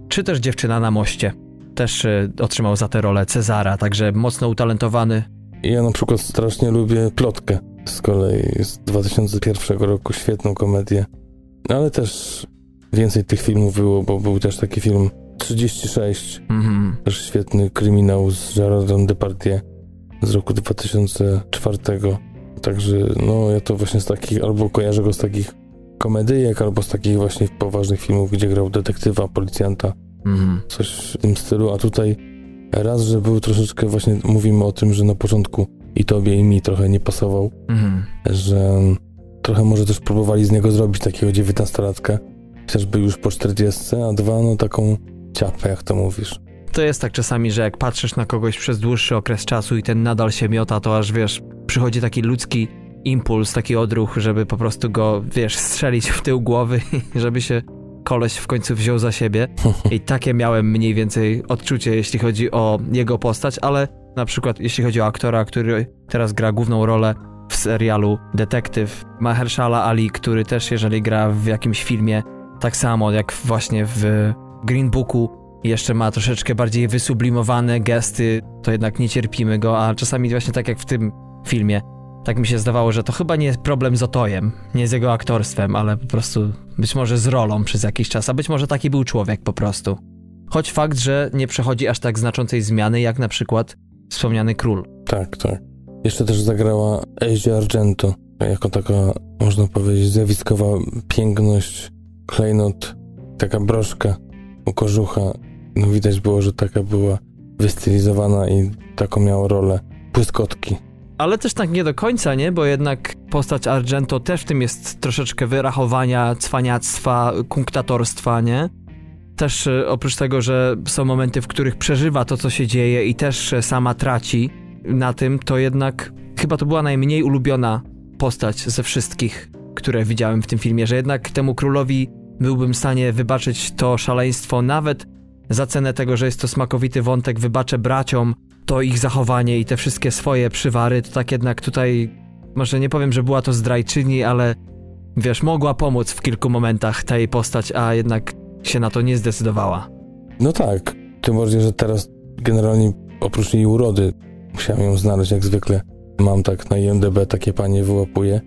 czy też Dziewczyna na moście. Też y, otrzymał za tę rolę Cezara, także mocno utalentowany. Ja na przykład strasznie lubię Plotkę z kolei z 2001 roku, świetną komedię. Ale też więcej tych filmów było, bo był też taki film 36, mm-hmm. też świetny kryminał z Gerardem Depardieu z roku 2004. Także no ja to właśnie z takich, albo kojarzę go z takich komedyjek, albo z takich właśnie poważnych filmów, gdzie grał detektywa, policjanta, mhm. coś w tym stylu, a tutaj raz, że był troszeczkę właśnie, mówimy o tym, że na początku i tobie i mi trochę nie pasował, mhm. że trochę może też próbowali z niego zrobić takiego dziewiętnastolatka, chociażby już po czterdziestce, a dwa, no taką ciapę, jak to mówisz. To jest tak czasami, że jak patrzysz na kogoś przez dłuższy okres czasu i ten nadal się miota, to aż wiesz, przychodzi taki ludzki impuls, taki odruch, żeby po prostu go, wiesz, strzelić w tył głowy, żeby się koleś w końcu wziął za siebie. I takie miałem mniej więcej odczucie, jeśli chodzi o jego postać, ale na przykład jeśli chodzi o aktora, który teraz gra główną rolę w serialu Detektyw, Mahershala Ali, który też jeżeli gra w jakimś filmie, tak samo jak właśnie w Green Booku, jeszcze ma troszeczkę bardziej wysublimowane gesty, to jednak nie cierpimy go, a czasami właśnie tak jak w tym filmie, tak mi się zdawało, że to chyba nie jest problem z Otojem, nie z jego aktorstwem, ale po prostu być może z rolą przez jakiś czas, a być może taki był człowiek po prostu. Choć fakt, że nie przechodzi aż tak znaczącej zmiany, jak na przykład wspomniany król. Tak, tak. Jeszcze też zagrała Asia Argento jako taka, można powiedzieć, zjawiskowa piękność, klejnot, taka broszka u kożucha. No widać było, że taka była wystylizowana i taką miała rolę błyskotki. Ale też tak nie do końca, nie? Bo jednak postać Argento też w tym jest troszeczkę wyrachowania, cwaniactwa, kunktatorstwa, nie? Też e, oprócz tego, że są momenty, w których przeżywa to, co się dzieje i też e, sama traci na tym, to jednak chyba to była najmniej ulubiona postać ze wszystkich, które widziałem w tym filmie, że jednak temu królowi byłbym w stanie wybaczyć to szaleństwo nawet za cenę tego, że jest to smakowity wątek, wybaczę braciom to ich zachowanie i te wszystkie swoje przywary, to tak jednak tutaj, może nie powiem, że była to zdrajczyni, ale wiesz, mogła pomóc w kilku momentach ta jej postać, a jednak się na to nie zdecydowała. No tak, tym bardziej, że teraz generalnie oprócz jej urody musiałem ją znaleźć jak zwykle. Mam tak na IMDB takie panie wyłapuję.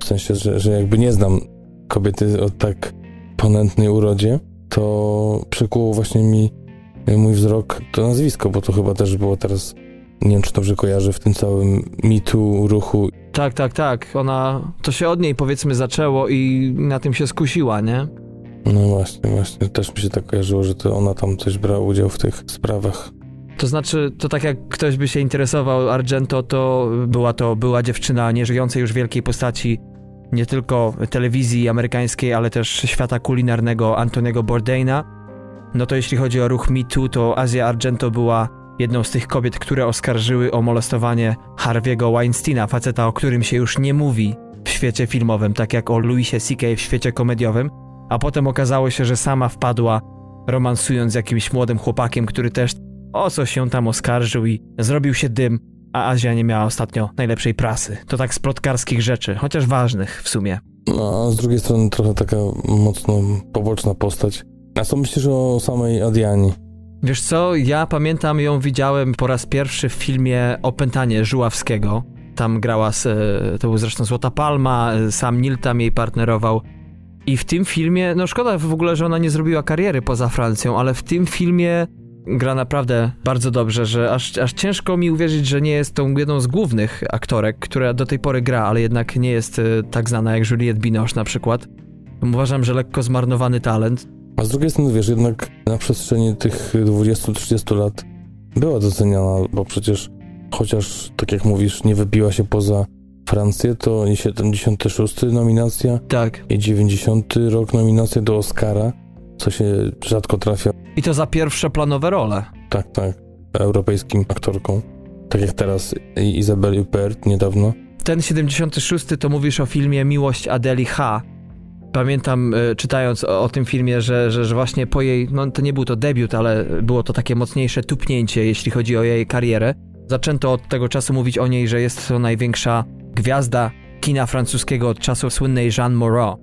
W sensie, że, że jakby nie znam kobiety o tak ponętnej urodzie, to przykuło właśnie mi mój wzrok to nazwisko, bo to chyba też było teraz, nie wiem czy dobrze kojarzę, w tym całym mitu ruchu. Tak, tak, tak. Ona, to się od niej powiedzmy zaczęło i na tym się skusiła, nie? No właśnie, właśnie. Też mi się tak kojarzyło, że to ona tam coś brała udział w tych sprawach. To znaczy, to tak jak ktoś by się interesował Argento, to była to była dziewczyna nieżyjącej już wielkiej postaci nie tylko telewizji amerykańskiej, ale też świata kulinarnego Antoniego Bourdaina. No to jeśli chodzi o ruch Me Too, to Azja Argento była jedną z tych kobiet, które oskarżyły o molestowanie Harvey'ego Weinsteina, faceta, o którym się już nie mówi w świecie filmowym, tak jak o Louisie C.K. w świecie komediowym, a potem okazało się, że sama wpadła romansując z jakimś młodym chłopakiem, który też o co się tam oskarżył i zrobił się dym, a Azja nie miała ostatnio najlepszej prasy. To tak z plotkarskich rzeczy, chociaż ważnych w sumie. No, a z drugiej strony trochę taka mocno poboczna postać. A co myślisz o samej Adiani? Wiesz co, ja pamiętam ją widziałem po raz pierwszy w filmie Opętanie Żuławskiego. Tam grała, z, e, to był zresztą Złota Palma, e, sam Nil tam jej partnerował. I w tym filmie, no szkoda w ogóle, że ona nie zrobiła kariery poza Francją, ale w tym filmie gra naprawdę bardzo dobrze, że aż, aż ciężko mi uwierzyć, że nie jest tą jedną z głównych aktorek, która do tej pory gra, ale jednak nie jest e, tak znana jak Juliette Binoche na przykład. Uważam, że lekko zmarnowany talent. A z drugiej strony, wiesz, jednak na przestrzeni tych 20-30 lat była doceniana, bo przecież chociaż, tak jak mówisz, nie wybiła się poza Francję, to i 76 nominacja tak. i 90 rok nominacja do Oscara, co się rzadko trafia. I to za pierwsze planowe role. Tak, tak. Europejskim aktorką. Tak jak teraz Izabel Huppert niedawno. Ten 76 to mówisz o filmie Miłość Adeli H. Pamiętam y, czytając o, o, tym filmie, że, że, że właśnie po jej, no to nie był to debiut, ale było to takie mocniejsze tupnięcie, jeśli chodzi o jej karierę. Zaczęto od tego czasu mówić o niej, że jest to największa gwiazda kina francuskiego od czasów słynnej Jeanne Moreau.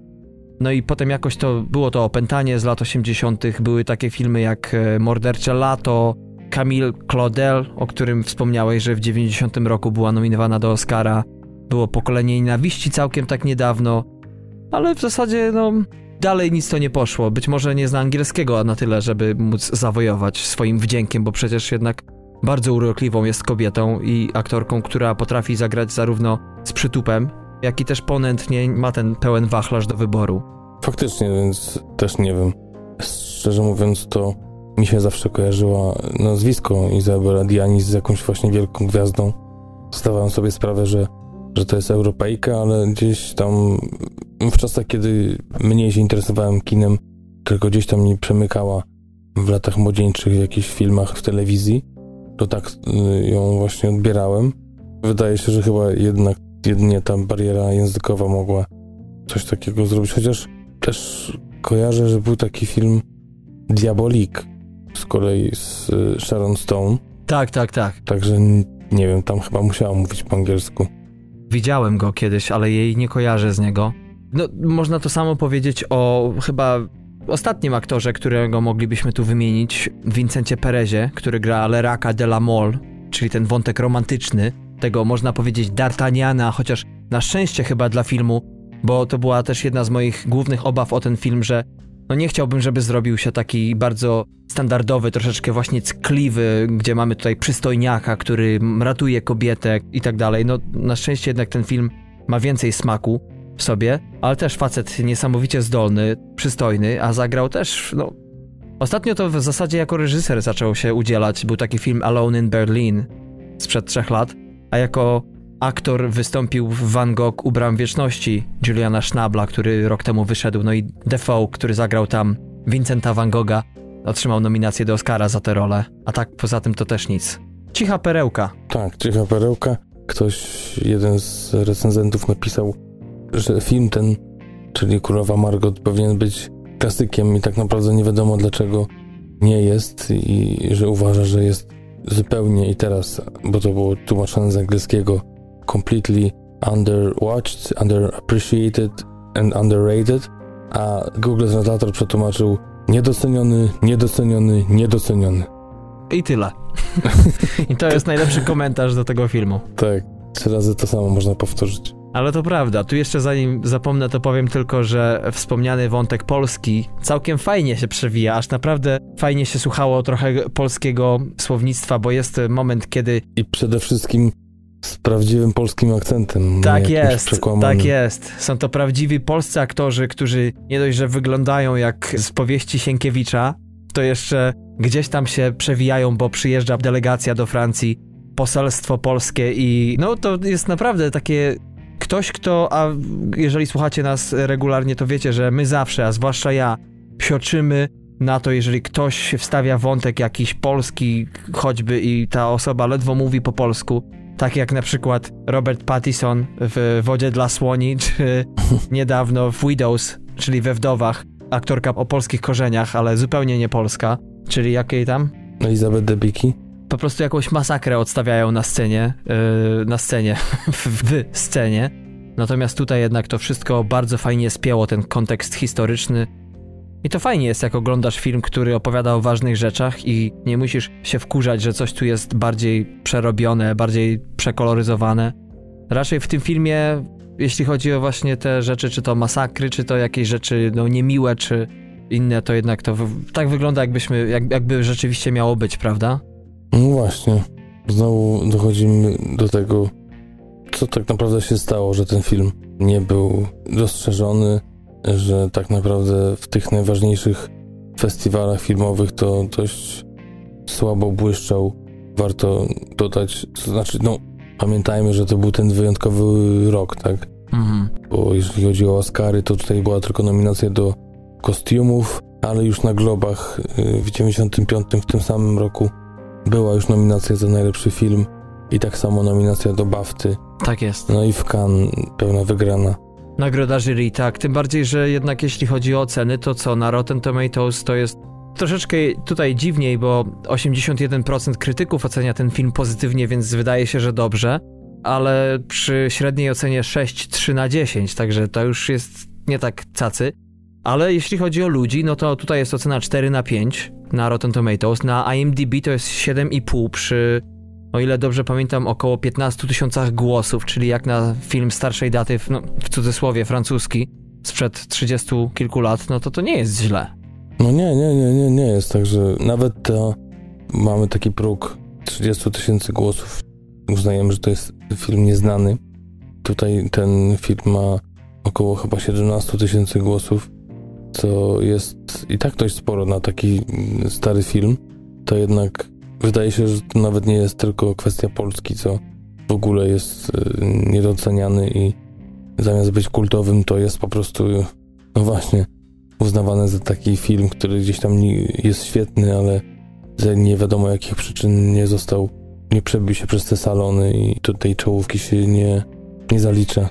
No i potem jakoś to było to opętanie z lat 80. Były takie filmy jak e, Mordercze Lato, Camille Claudel, o którym wspomniałeś, że w 90 roku była nominowana do Oscara. Było Pokolenie Nienawiści całkiem tak niedawno, ale w zasadzie no dalej nic to nie poszło. Być może nie zna angielskiego na tyle, żeby móc zawojować swoim wdziękiem, bo przecież jednak bardzo urokliwą jest kobietą i aktorką, która potrafi zagrać zarówno z przytupem, jak i też ponętnie ma ten pełen wachlarz do wyboru. Faktycznie, więc też nie wiem. Szczerze mówiąc, to mi się zawsze kojarzyło nazwisko Izabela Diani z jakąś właśnie wielką gwiazdą. Zdawałem sobie sprawę, że, że to jest Europejka, ale gdzieś tam w czasach, kiedy mniej się interesowałem kinem, tylko gdzieś tam mi przemykała w latach młodzieńczych w jakichś filmach w telewizji, to tak y, ją właśnie odbierałem. Wydaje się, że chyba jednak jedynie ta bariera językowa mogła coś takiego zrobić, chociaż też kojarzę, że był taki film Diabolik z kolei z y, Sharon Stone. Tak, tak, tak. Także nie wiem, tam chyba musiała mówić po angielsku. Widziałem go kiedyś, ale jej nie kojarzę z niego. No, można to samo powiedzieć o chyba ostatnim aktorze, którego moglibyśmy tu wymienić, Vincencie Perezie, który gra Leraka de la Mole, czyli ten wątek romantyczny, tego można powiedzieć D'Artagnana, chociaż na szczęście chyba dla filmu, bo to była też jedna z moich głównych obaw o ten film, że no nie chciałbym, żeby zrobił się taki bardzo standardowy, troszeczkę właśnie ckliwy, gdzie mamy tutaj przystojniaka, który ratuje kobietę i tak dalej. No na szczęście jednak ten film ma więcej smaku w sobie, ale też facet niesamowicie zdolny, przystojny, a zagrał też, no... Ostatnio to w zasadzie jako reżyser zaczął się udzielać. Był taki film Alone in Berlin sprzed trzech lat, a jako aktor wystąpił w Van Gogh u Bram Wieczności Juliana Schnabla, który rok temu wyszedł, no i Defoe, który zagrał tam Vincenta Van Gogha, otrzymał nominację do Oscara za tę rolę, a tak poza tym to też nic. Cicha perełka. Tak, cicha perełka. Ktoś, jeden z recenzentów napisał, że film ten, czyli Królowa Margot, powinien być klasykiem i tak naprawdę nie wiadomo dlaczego nie jest i że uważa, że jest zupełnie i teraz, bo to było tłumaczone z angielskiego, completely underwatched, underappreciated and underrated, a Google Translator przetłumaczył niedoceniony, niedoceniony, niedoceniony. I tyle. I to jest najlepszy komentarz do tego filmu. Tak, trzy razy to samo można powtórzyć. Ale to prawda. Tu jeszcze zanim zapomnę, to powiem tylko, że wspomniany wątek polski całkiem fajnie się przewija, aż naprawdę fajnie się słuchało trochę polskiego słownictwa, bo jest moment, kiedy. I przede wszystkim z prawdziwym polskim akcentem. Tak jest, tak jest. Są to prawdziwi polscy aktorzy, którzy nie dość, że wyglądają jak z powieści Sienkiewicza, to jeszcze gdzieś tam się przewijają, bo przyjeżdża delegacja do Francji, poselstwo polskie i no to jest naprawdę takie ktoś, kto, a jeżeli słuchacie nas regularnie, to wiecie, że my zawsze, a zwłaszcza ja, psioczymy na to, jeżeli ktoś wstawia wątek jakiś polski, choćby i ta osoba ledwo mówi po polsku, tak jak na przykład Robert Pattison w Wodzie dla Słoni, czy niedawno w Widows, czyli we Wdowach, aktorka o polskich korzeniach, ale zupełnie nie polska, czyli jakiej tam? Elizabeth Debicki. Po prostu jakąś masakrę odstawiają na scenie, yy, na scenie, w, w scenie. Natomiast tutaj jednak to wszystko bardzo fajnie spięło ten kontekst historyczny. I to fajnie jest, jak oglądasz film, który opowiada o ważnych rzeczach i nie musisz się wkurzać, że coś tu jest bardziej przerobione, bardziej przekoloryzowane. Raczej w tym filmie jeśli chodzi o właśnie te rzeczy, czy to masakry, czy to jakieś rzeczy no, niemiłe, czy inne, to jednak to tak wygląda, jakbyśmy, jak, jakby rzeczywiście miało być, prawda? No właśnie. Znowu dochodzimy do tego, co tak naprawdę się stało, że ten film nie był dostrzeżony, że tak naprawdę w tych najważniejszych festiwalach filmowych to dość słabo błyszczał. Warto dodać, to znaczy, no, pamiętajmy, że to był ten wyjątkowy rok, tak? Mhm. Bo jeżeli chodzi o Oscary, to tutaj była tylko nominacja do kostiumów, ale już na Globach y, w 95 w tym samym roku była już nominacja za najlepszy film i tak samo nominacja do BAFTY. Tak jest. No i w Cannes pełna wygrana. Nagroda jury, tak. Tym bardziej, że jednak jeśli chodzi o oceny, to co na Rotten Tomatoes to jest troszeczkę tutaj dziwniej, bo 81% krytyków ocenia ten film pozytywnie, więc wydaje się, że dobrze, ale przy średniej ocenie 6,3 na 10, także to już jest nie tak cacy. Ale jeśli chodzi o ludzi, no to tutaj jest ocena 4 na 5 na Rotten Tomatoes. Na IMDb to jest 7,5 przy, o ile dobrze pamiętam, około 15 tysiącach głosów, czyli jak na film starszej daty, no, w cudzysłowie francuski, sprzed 30 kilku lat, no to to nie jest źle. No nie, nie, nie, nie, nie jest, także nawet to mamy taki próg 30 tysięcy głosów. Uznajemy, że to jest film nieznany. Tutaj ten film ma około chyba 17 tysięcy głosów, co jest i tak dość sporo na taki stary film. To jednak wydaje się, że to nawet nie jest tylko kwestia Polski, co w ogóle jest y, niedoceniany i zamiast być kultowym, to jest po prostu, no właśnie, uznawany za taki film, który gdzieś tam jest świetny, ale z nie wiadomo jakich przyczyn nie został, nie przebił się przez te salony i tej czołówki się nie, nie zalicza.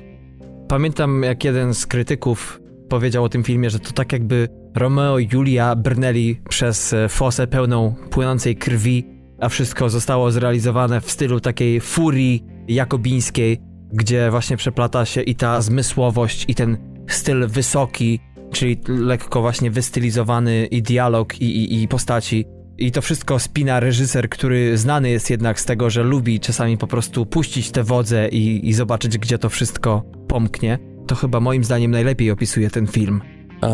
Pamiętam, jak jeden z krytyków powiedział o tym filmie, że to tak jakby Romeo i Julia brnęli przez e, fosę pełną płynącej krwi, a wszystko zostało zrealizowane w stylu takiej furii jakobińskiej, gdzie właśnie przeplata się i ta zmysłowość, i ten styl wysoki, czyli lekko właśnie wystylizowany i dialog, i, i, i postaci. I to wszystko spina reżyser, który znany jest jednak z tego, że lubi czasami po prostu puścić tę wodzę i, i zobaczyć, gdzie to wszystko pomknie. To chyba moim zdaniem najlepiej opisuje ten film. A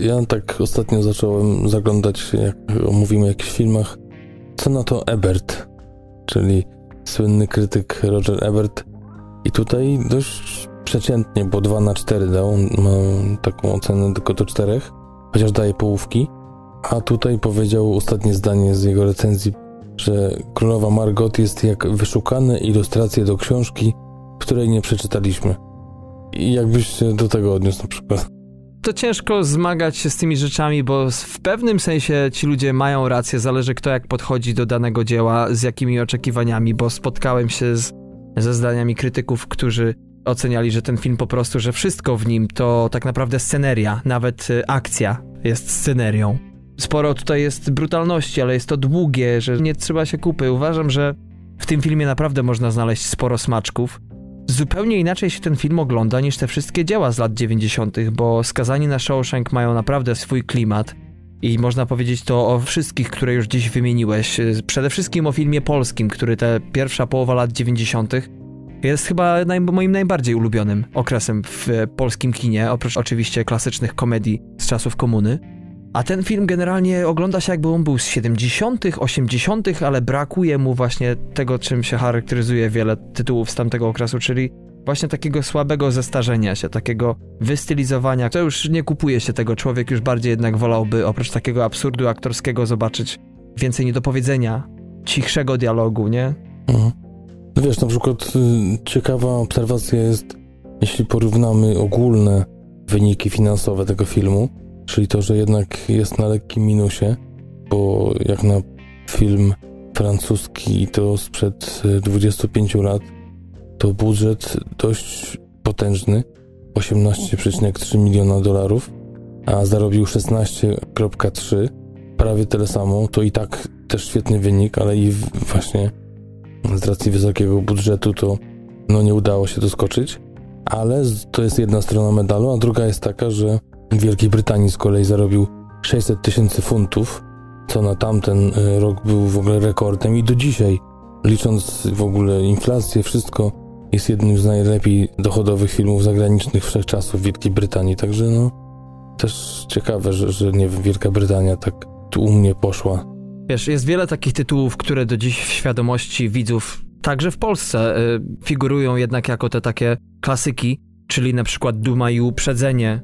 ja tak ostatnio zacząłem zaglądać, jak mówimy o jakichś filmach, co na to Ebert, czyli słynny krytyk Roger Ebert. I tutaj dość przeciętnie, bo 2 na 4 dał, on ma taką ocenę tylko do 4, chociaż daje połówki. A tutaj powiedział ostatnie zdanie z jego recenzji, że Królowa Margot jest jak wyszukane ilustracje do książki, której nie przeczytaliśmy. I jakbyś się do tego odniósł na przykład? To ciężko zmagać się z tymi rzeczami, bo w pewnym sensie ci ludzie mają rację, zależy kto jak podchodzi do danego dzieła, z jakimi oczekiwaniami, bo spotkałem się z, ze zdaniami krytyków, którzy oceniali, że ten film po prostu, że wszystko w nim to tak naprawdę sceneria, nawet y, akcja jest scenerią. Sporo tutaj jest brutalności, ale jest to długie, że nie trzeba się kupy. Uważam, że w tym filmie naprawdę można znaleźć sporo smaczków. Zupełnie inaczej się ten film ogląda niż te wszystkie dzieła z lat 90., bo skazani na Shawshank mają naprawdę swój klimat. I można powiedzieć to o wszystkich, które już dziś wymieniłeś. Przede wszystkim o filmie polskim, który te pierwsza połowa lat 90. jest chyba naj, moim najbardziej ulubionym okresem w polskim kinie, oprócz oczywiście klasycznych komedii z czasów komuny. A ten film generalnie ogląda się jakby on był z 70., 80., ale brakuje mu właśnie tego, czym się charakteryzuje wiele tytułów z tamtego okresu, czyli właśnie takiego słabego zestarzenia się, takiego wystylizowania. To już nie kupuje się tego. Człowiek już bardziej jednak wolałby oprócz takiego absurdu aktorskiego zobaczyć więcej niedopowiedzenia, cichszego dialogu, nie? Mhm. No wiesz, na przykład y, ciekawa obserwacja jest, jeśli porównamy ogólne wyniki finansowe tego filmu, czyli to, że jednak jest na lekkim minusie, bo jak na film francuski to sprzed 25 lat, to budżet dość potężny 18,3 miliona dolarów, a zarobił 16,3, prawie tyle samo. To i tak też świetny wynik, ale i właśnie z racji wysokiego budżetu to no nie udało się doskoczyć. Ale to jest jedna strona medalu, a druga jest taka, że w Wielkiej Brytanii z kolei zarobił 600 tysięcy funtów, co na tamten e, rok był w ogóle rekordem i do dzisiaj, licząc w ogóle inflację, wszystko jest jednym z najlepiej dochodowych filmów zagranicznych wszechczasów w Wielkiej Brytanii, także no też ciekawe, że, że nie wiem, Wielka Brytania tak tu u mnie poszła. Wiesz, jest wiele takich tytułów, które do dziś w świadomości widzów, także w Polsce, y, figurują jednak jako te takie klasyki, czyli na przykład Duma i Uprzedzenie,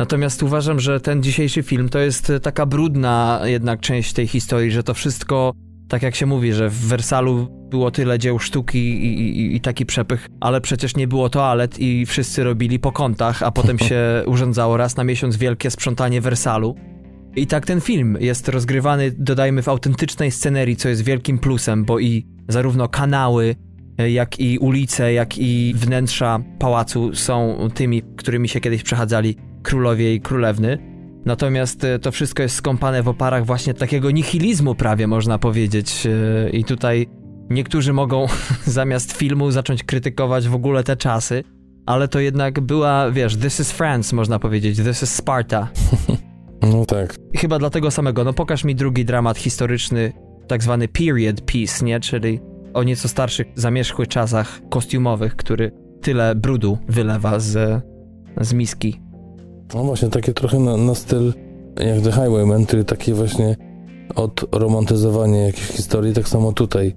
Natomiast uważam, że ten dzisiejszy film to jest taka brudna jednak część tej historii, że to wszystko, tak jak się mówi, że w Wersalu było tyle dzieł sztuki i, i, i taki przepych, ale przecież nie było toalet i wszyscy robili po kątach, a potem się urządzało raz na miesiąc wielkie sprzątanie Wersalu. I tak ten film jest rozgrywany, dodajmy, w autentycznej scenerii, co jest wielkim plusem, bo i zarówno kanały, jak i ulice, jak i wnętrza pałacu są tymi, którymi się kiedyś przechadzali królowie i królewny. Natomiast e, to wszystko jest skąpane w oparach właśnie takiego nihilizmu prawie można powiedzieć. E, I tutaj niektórzy mogą zamiast filmu zacząć krytykować w ogóle te czasy, ale to jednak była, wiesz, this is France można powiedzieć, this is Sparta. No tak. Chyba dlatego samego, no pokaż mi drugi dramat historyczny, tak zwany period piece, nie? Czyli o nieco starszych, zamierzchłych czasach kostiumowych, który tyle brudu wylewa z, z miski. No właśnie, takie trochę na, na styl jak The Highwayman, czyli takie właśnie odromantyzowanie jakiejś historii, tak samo tutaj.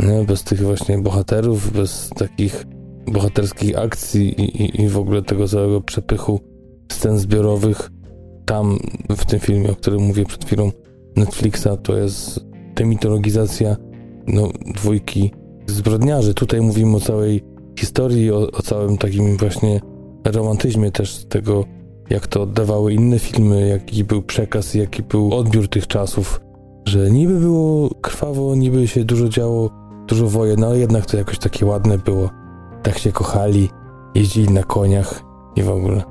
Nie? Bez tych właśnie bohaterów, bez takich bohaterskich akcji i, i, i w ogóle tego całego przepychu scen zbiorowych. Tam w tym filmie, o którym mówię przed chwilą, Netflixa, to jest demitologizacja no, dwójki zbrodniarzy. Tutaj mówimy o całej historii, o, o całym takim właśnie romantyzmie też tego jak to oddawały inne filmy, jaki był przekaz, jaki był odbiór tych czasów, że niby było krwawo, niby się dużo działo, dużo wojen, ale jednak to jakoś takie ładne było. Tak się kochali, jeździli na koniach i w ogóle.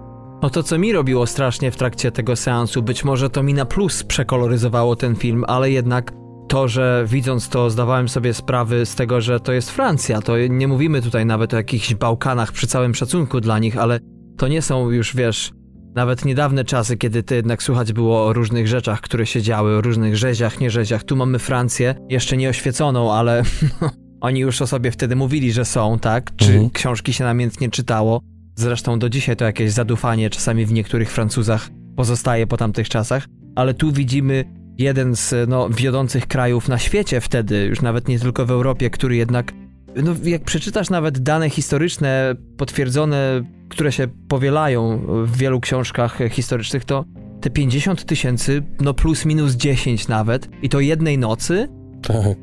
No to, co mi robiło strasznie w trakcie tego seansu, być może to mi na plus przekoloryzowało ten film, ale jednak to, że widząc to zdawałem sobie sprawy z tego, że to jest Francja, to nie mówimy tutaj nawet o jakichś Bałkanach przy całym szacunku dla nich, ale to nie są już, wiesz, nawet niedawne czasy, kiedy to jednak słuchać było o różnych rzeczach, które się działy, o różnych rzeziach, nierzeziach. Tu mamy Francję, jeszcze nie oświeconą, ale oni już o sobie wtedy mówili, że są, tak? Czy mhm. książki się namiętnie czytało? Zresztą do dzisiaj to jakieś zadufanie czasami w niektórych Francuzach pozostaje po tamtych czasach, ale tu widzimy jeden z no, wiodących krajów na świecie wtedy, już nawet nie tylko w Europie, który jednak no, jak przeczytasz nawet dane historyczne, potwierdzone, które się powielają w wielu książkach historycznych, to te 50 tysięcy, no plus minus 10 nawet, i to jednej nocy, Tak.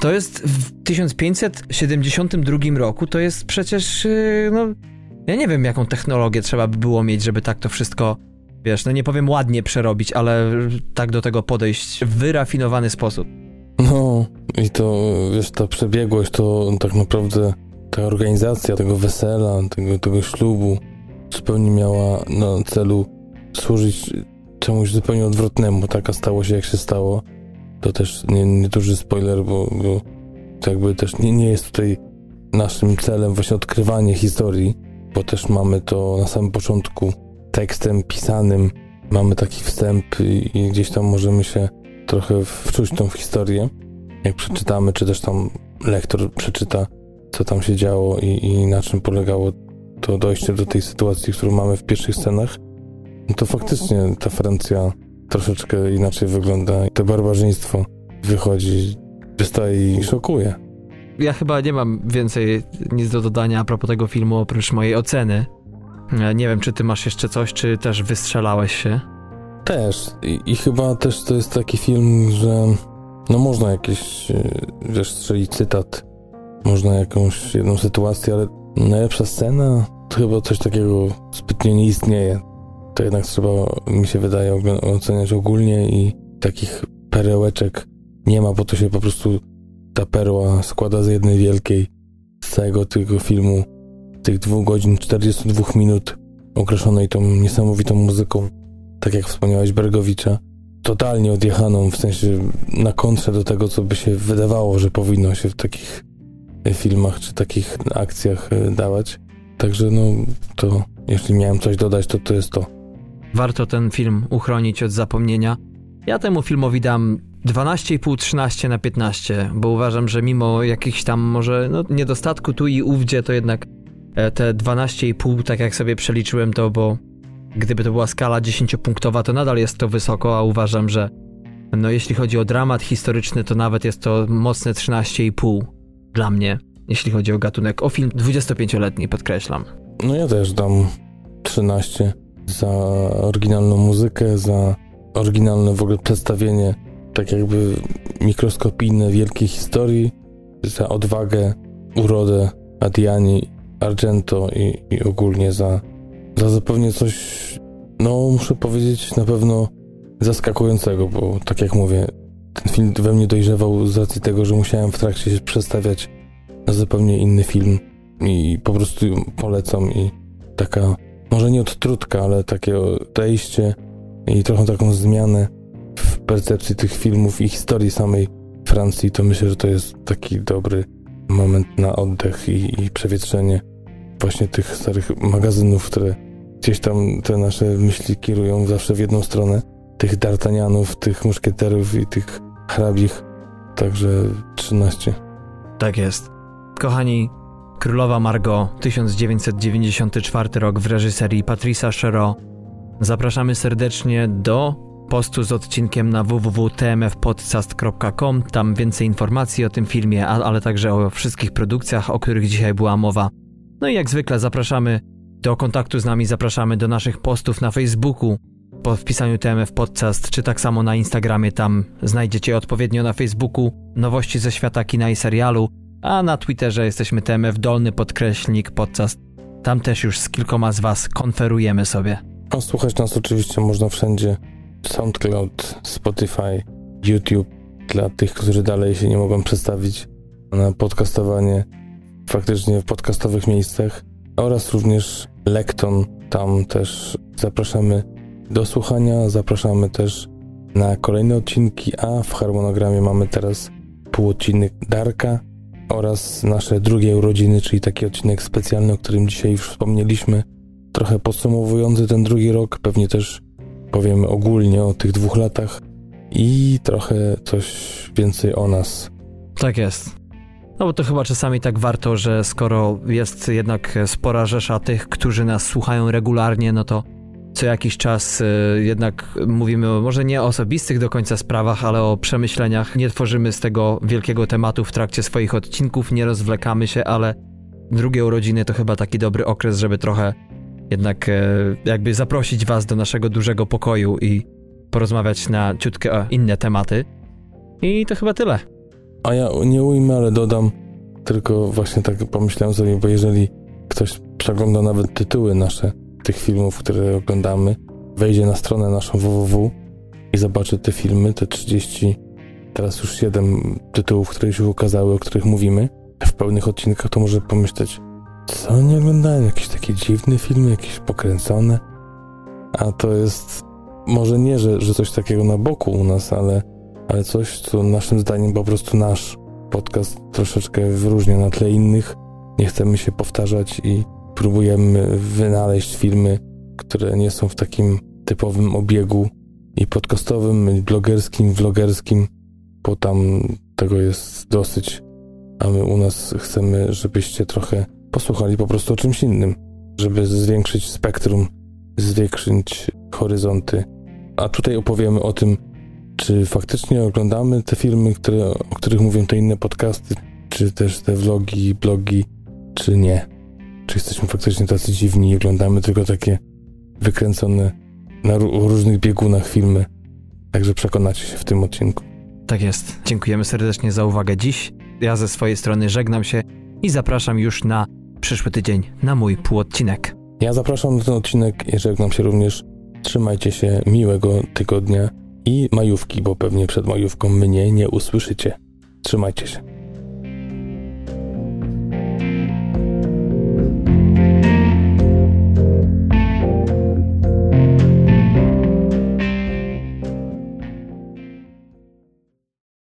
to jest w 1572 roku, to jest przecież, yy, no, ja nie wiem, jaką technologię trzeba by było mieć, żeby tak to wszystko, wiesz, no nie powiem ładnie przerobić, ale tak do tego podejść w wyrafinowany sposób. No i to, wiesz, ta przebiegłość, to tak naprawdę ta organizacja tego wesela, tego, tego ślubu zupełnie miała na celu służyć czemuś zupełnie odwrotnemu. Taka stało się, jak się stało. To też nie, nie duży spoiler, bo, bo to jakby też nie, nie jest tutaj naszym celem właśnie odkrywanie historii, bo też mamy to na samym początku tekstem pisanym, mamy taki wstęp i, i gdzieś tam możemy się trochę wczuć tą w historię, jak przeczytamy, czy też tam lektor przeczyta, co tam się działo i, i na czym polegało to dojście do tej sytuacji, którą mamy w pierwszych scenach, no to faktycznie ta Francja troszeczkę inaczej wygląda i to barbarzyństwo wychodzi, wystaje i szokuje. Ja chyba nie mam więcej nic do dodania a propos tego filmu, oprócz mojej oceny. E, Nie wiem, czy ty masz jeszcze coś, czy też wystrzelałeś się. Też. I, I chyba też to jest taki film, że no można jakieś, e, wiesz, strzelić cytat, można jakąś jedną sytuację, ale najlepsza scena to chyba coś takiego zbytnio nie istnieje. To jednak trzeba, mi się wydaje, oceniać ogólnie i takich perełeczek nie ma, bo to się po prostu ta perła składa z jednej wielkiej z całego tego filmu, tych dwóch godzin, 42 minut określonej tą niesamowitą muzyką tak jak wspomniałeś, Bergowicza, totalnie odjechaną, w sensie na kontrze do tego, co by się wydawało, że powinno się w takich filmach czy takich akcjach e, dawać. Także no, to jeśli miałem coś dodać, to to jest to. Warto ten film uchronić od zapomnienia. Ja temu filmowi dam 12,5-13 na 15, bo uważam, że mimo jakichś tam może no, niedostatku tu i ówdzie, to jednak e, te 12,5, tak jak sobie przeliczyłem to, bo gdyby to była skala 10-punktowa, to nadal jest to wysoko, a uważam, że no jeśli chodzi o dramat historyczny, to nawet jest to mocne 13,5 dla mnie, jeśli chodzi o gatunek. O film 25-letni, podkreślam. No ja też dam 13 za oryginalną muzykę, za oryginalne w ogóle przedstawienie tak jakby mikroskopijne wielkiej historii, za odwagę, urodę Adiani, Argento i, i ogólnie za, za zupełnie coś, no muszę powiedzieć na pewno zaskakującego, bo tak jak mówię, ten film we mnie dojrzewał z racji tego, że musiałem w trakcie się przestawiać na zupełnie inny film i po prostu polecam i taka, może nie odtrutka, ale takie odejście i trochę taką zmianę w percepcji tych filmów i historii samej Francji, to myślę, że to jest taki dobry moment na oddech i, i przewietrzenie właśnie tych starych magazynów, które gdzieś tam te nasze myśli kierują zawsze w jedną stronę. Tych D'Artagnanów, tych muszkieterów i tych hrabich. Także 13. Tak jest. Kochani, Królowa Margot, 1994 rok w reżyserii Patrisa Chero. Zapraszamy serdecznie do postu z odcinkiem na www.tmfpodcast.com. Tam więcej informacji o tym filmie, ale także o wszystkich produkcjach, o których dzisiaj była mowa. No i jak zwykle zapraszamy do kontaktu z nami, zapraszamy do naszych postów na Facebooku po wpisaniu TMF Podcast, czy tak samo na Instagramie. Tam znajdziecie odpowiednio na Facebooku nowości ze świata kina i serialu, a na Twitterze jesteśmy TMF Dolny Podkreślnik Podcast. Tam też już z kilkoma z Was konferujemy sobie. A słuchać nas oczywiście można wszędzie. SoundCloud, Spotify, YouTube. Dla tych, którzy dalej się nie mogą przestawić na podcastowanie faktycznie w podcastowych miejscach oraz również Lekton. Tam też zapraszamy do słuchania, zapraszamy też na kolejne odcinki, a w harmonogramie mamy teraz półodcinek Darka oraz nasze drugie urodziny, czyli taki odcinek specjalny, o którym dzisiaj już wspomnieliśmy. Trochę podsumowujący ten drugi rok, pewnie też powiemy ogólnie o tych dwóch latach i trochę coś więcej o nas. Tak jest. No bo to chyba czasami tak warto, że skoro jest jednak spora rzesza tych, którzy nas słuchają regularnie, no to co jakiś czas y, jednak mówimy może nie o osobistych do końca sprawach, ale o przemyśleniach. Nie tworzymy z tego wielkiego tematu w trakcie swoich odcinków, nie rozwlekamy się, ale drugie urodziny to chyba taki dobry okres, żeby trochę jednak e, jakby zaprosić was do naszego dużego pokoju i porozmawiać na ciutkę o inne tematy. I to chyba tyle. A ja nie ujmę, ale dodam tylko właśnie tak pomyślałem sobie, bo jeżeli ktoś przegląda nawet tytuły nasze tych filmów, które oglądamy, wejdzie na stronę naszą www i zobaczy te filmy, te 30, teraz już 7 tytułów, które już ukazały, o których mówimy w pełnych odcinkach, to może pomyśleć, co nie oglądałem, jakieś takie dziwne filmy, jakieś pokręcone. A to jest może nie, że, że coś takiego na boku u nas, ale, ale coś, co naszym zdaniem po prostu nasz podcast troszeczkę wyróżnia na tle innych. Nie chcemy się powtarzać i próbujemy wynaleźć filmy, które nie są w takim typowym obiegu i podcastowym, i blogerskim, vlogerskim, bo tam tego jest dosyć, a my u nas chcemy, żebyście trochę posłuchali po prostu o czymś innym, żeby zwiększyć spektrum, zwiększyć horyzonty. A tutaj opowiemy o tym, czy faktycznie oglądamy te filmy, które, o których mówią te inne podcasty, czy też te vlogi, blogi, czy nie. Czy jesteśmy faktycznie tacy dziwni i oglądamy tylko takie wykręcone na różnych biegunach filmy. Także przekonacie się w tym odcinku. Tak jest. Dziękujemy serdecznie za uwagę dziś. Ja ze swojej strony żegnam się i zapraszam już na przyszły tydzień na mój półodcinek. Ja zapraszam na ten odcinek i żegnam się również. Trzymajcie się miłego tygodnia i majówki, bo pewnie przed majówką mnie nie usłyszycie. Trzymajcie się.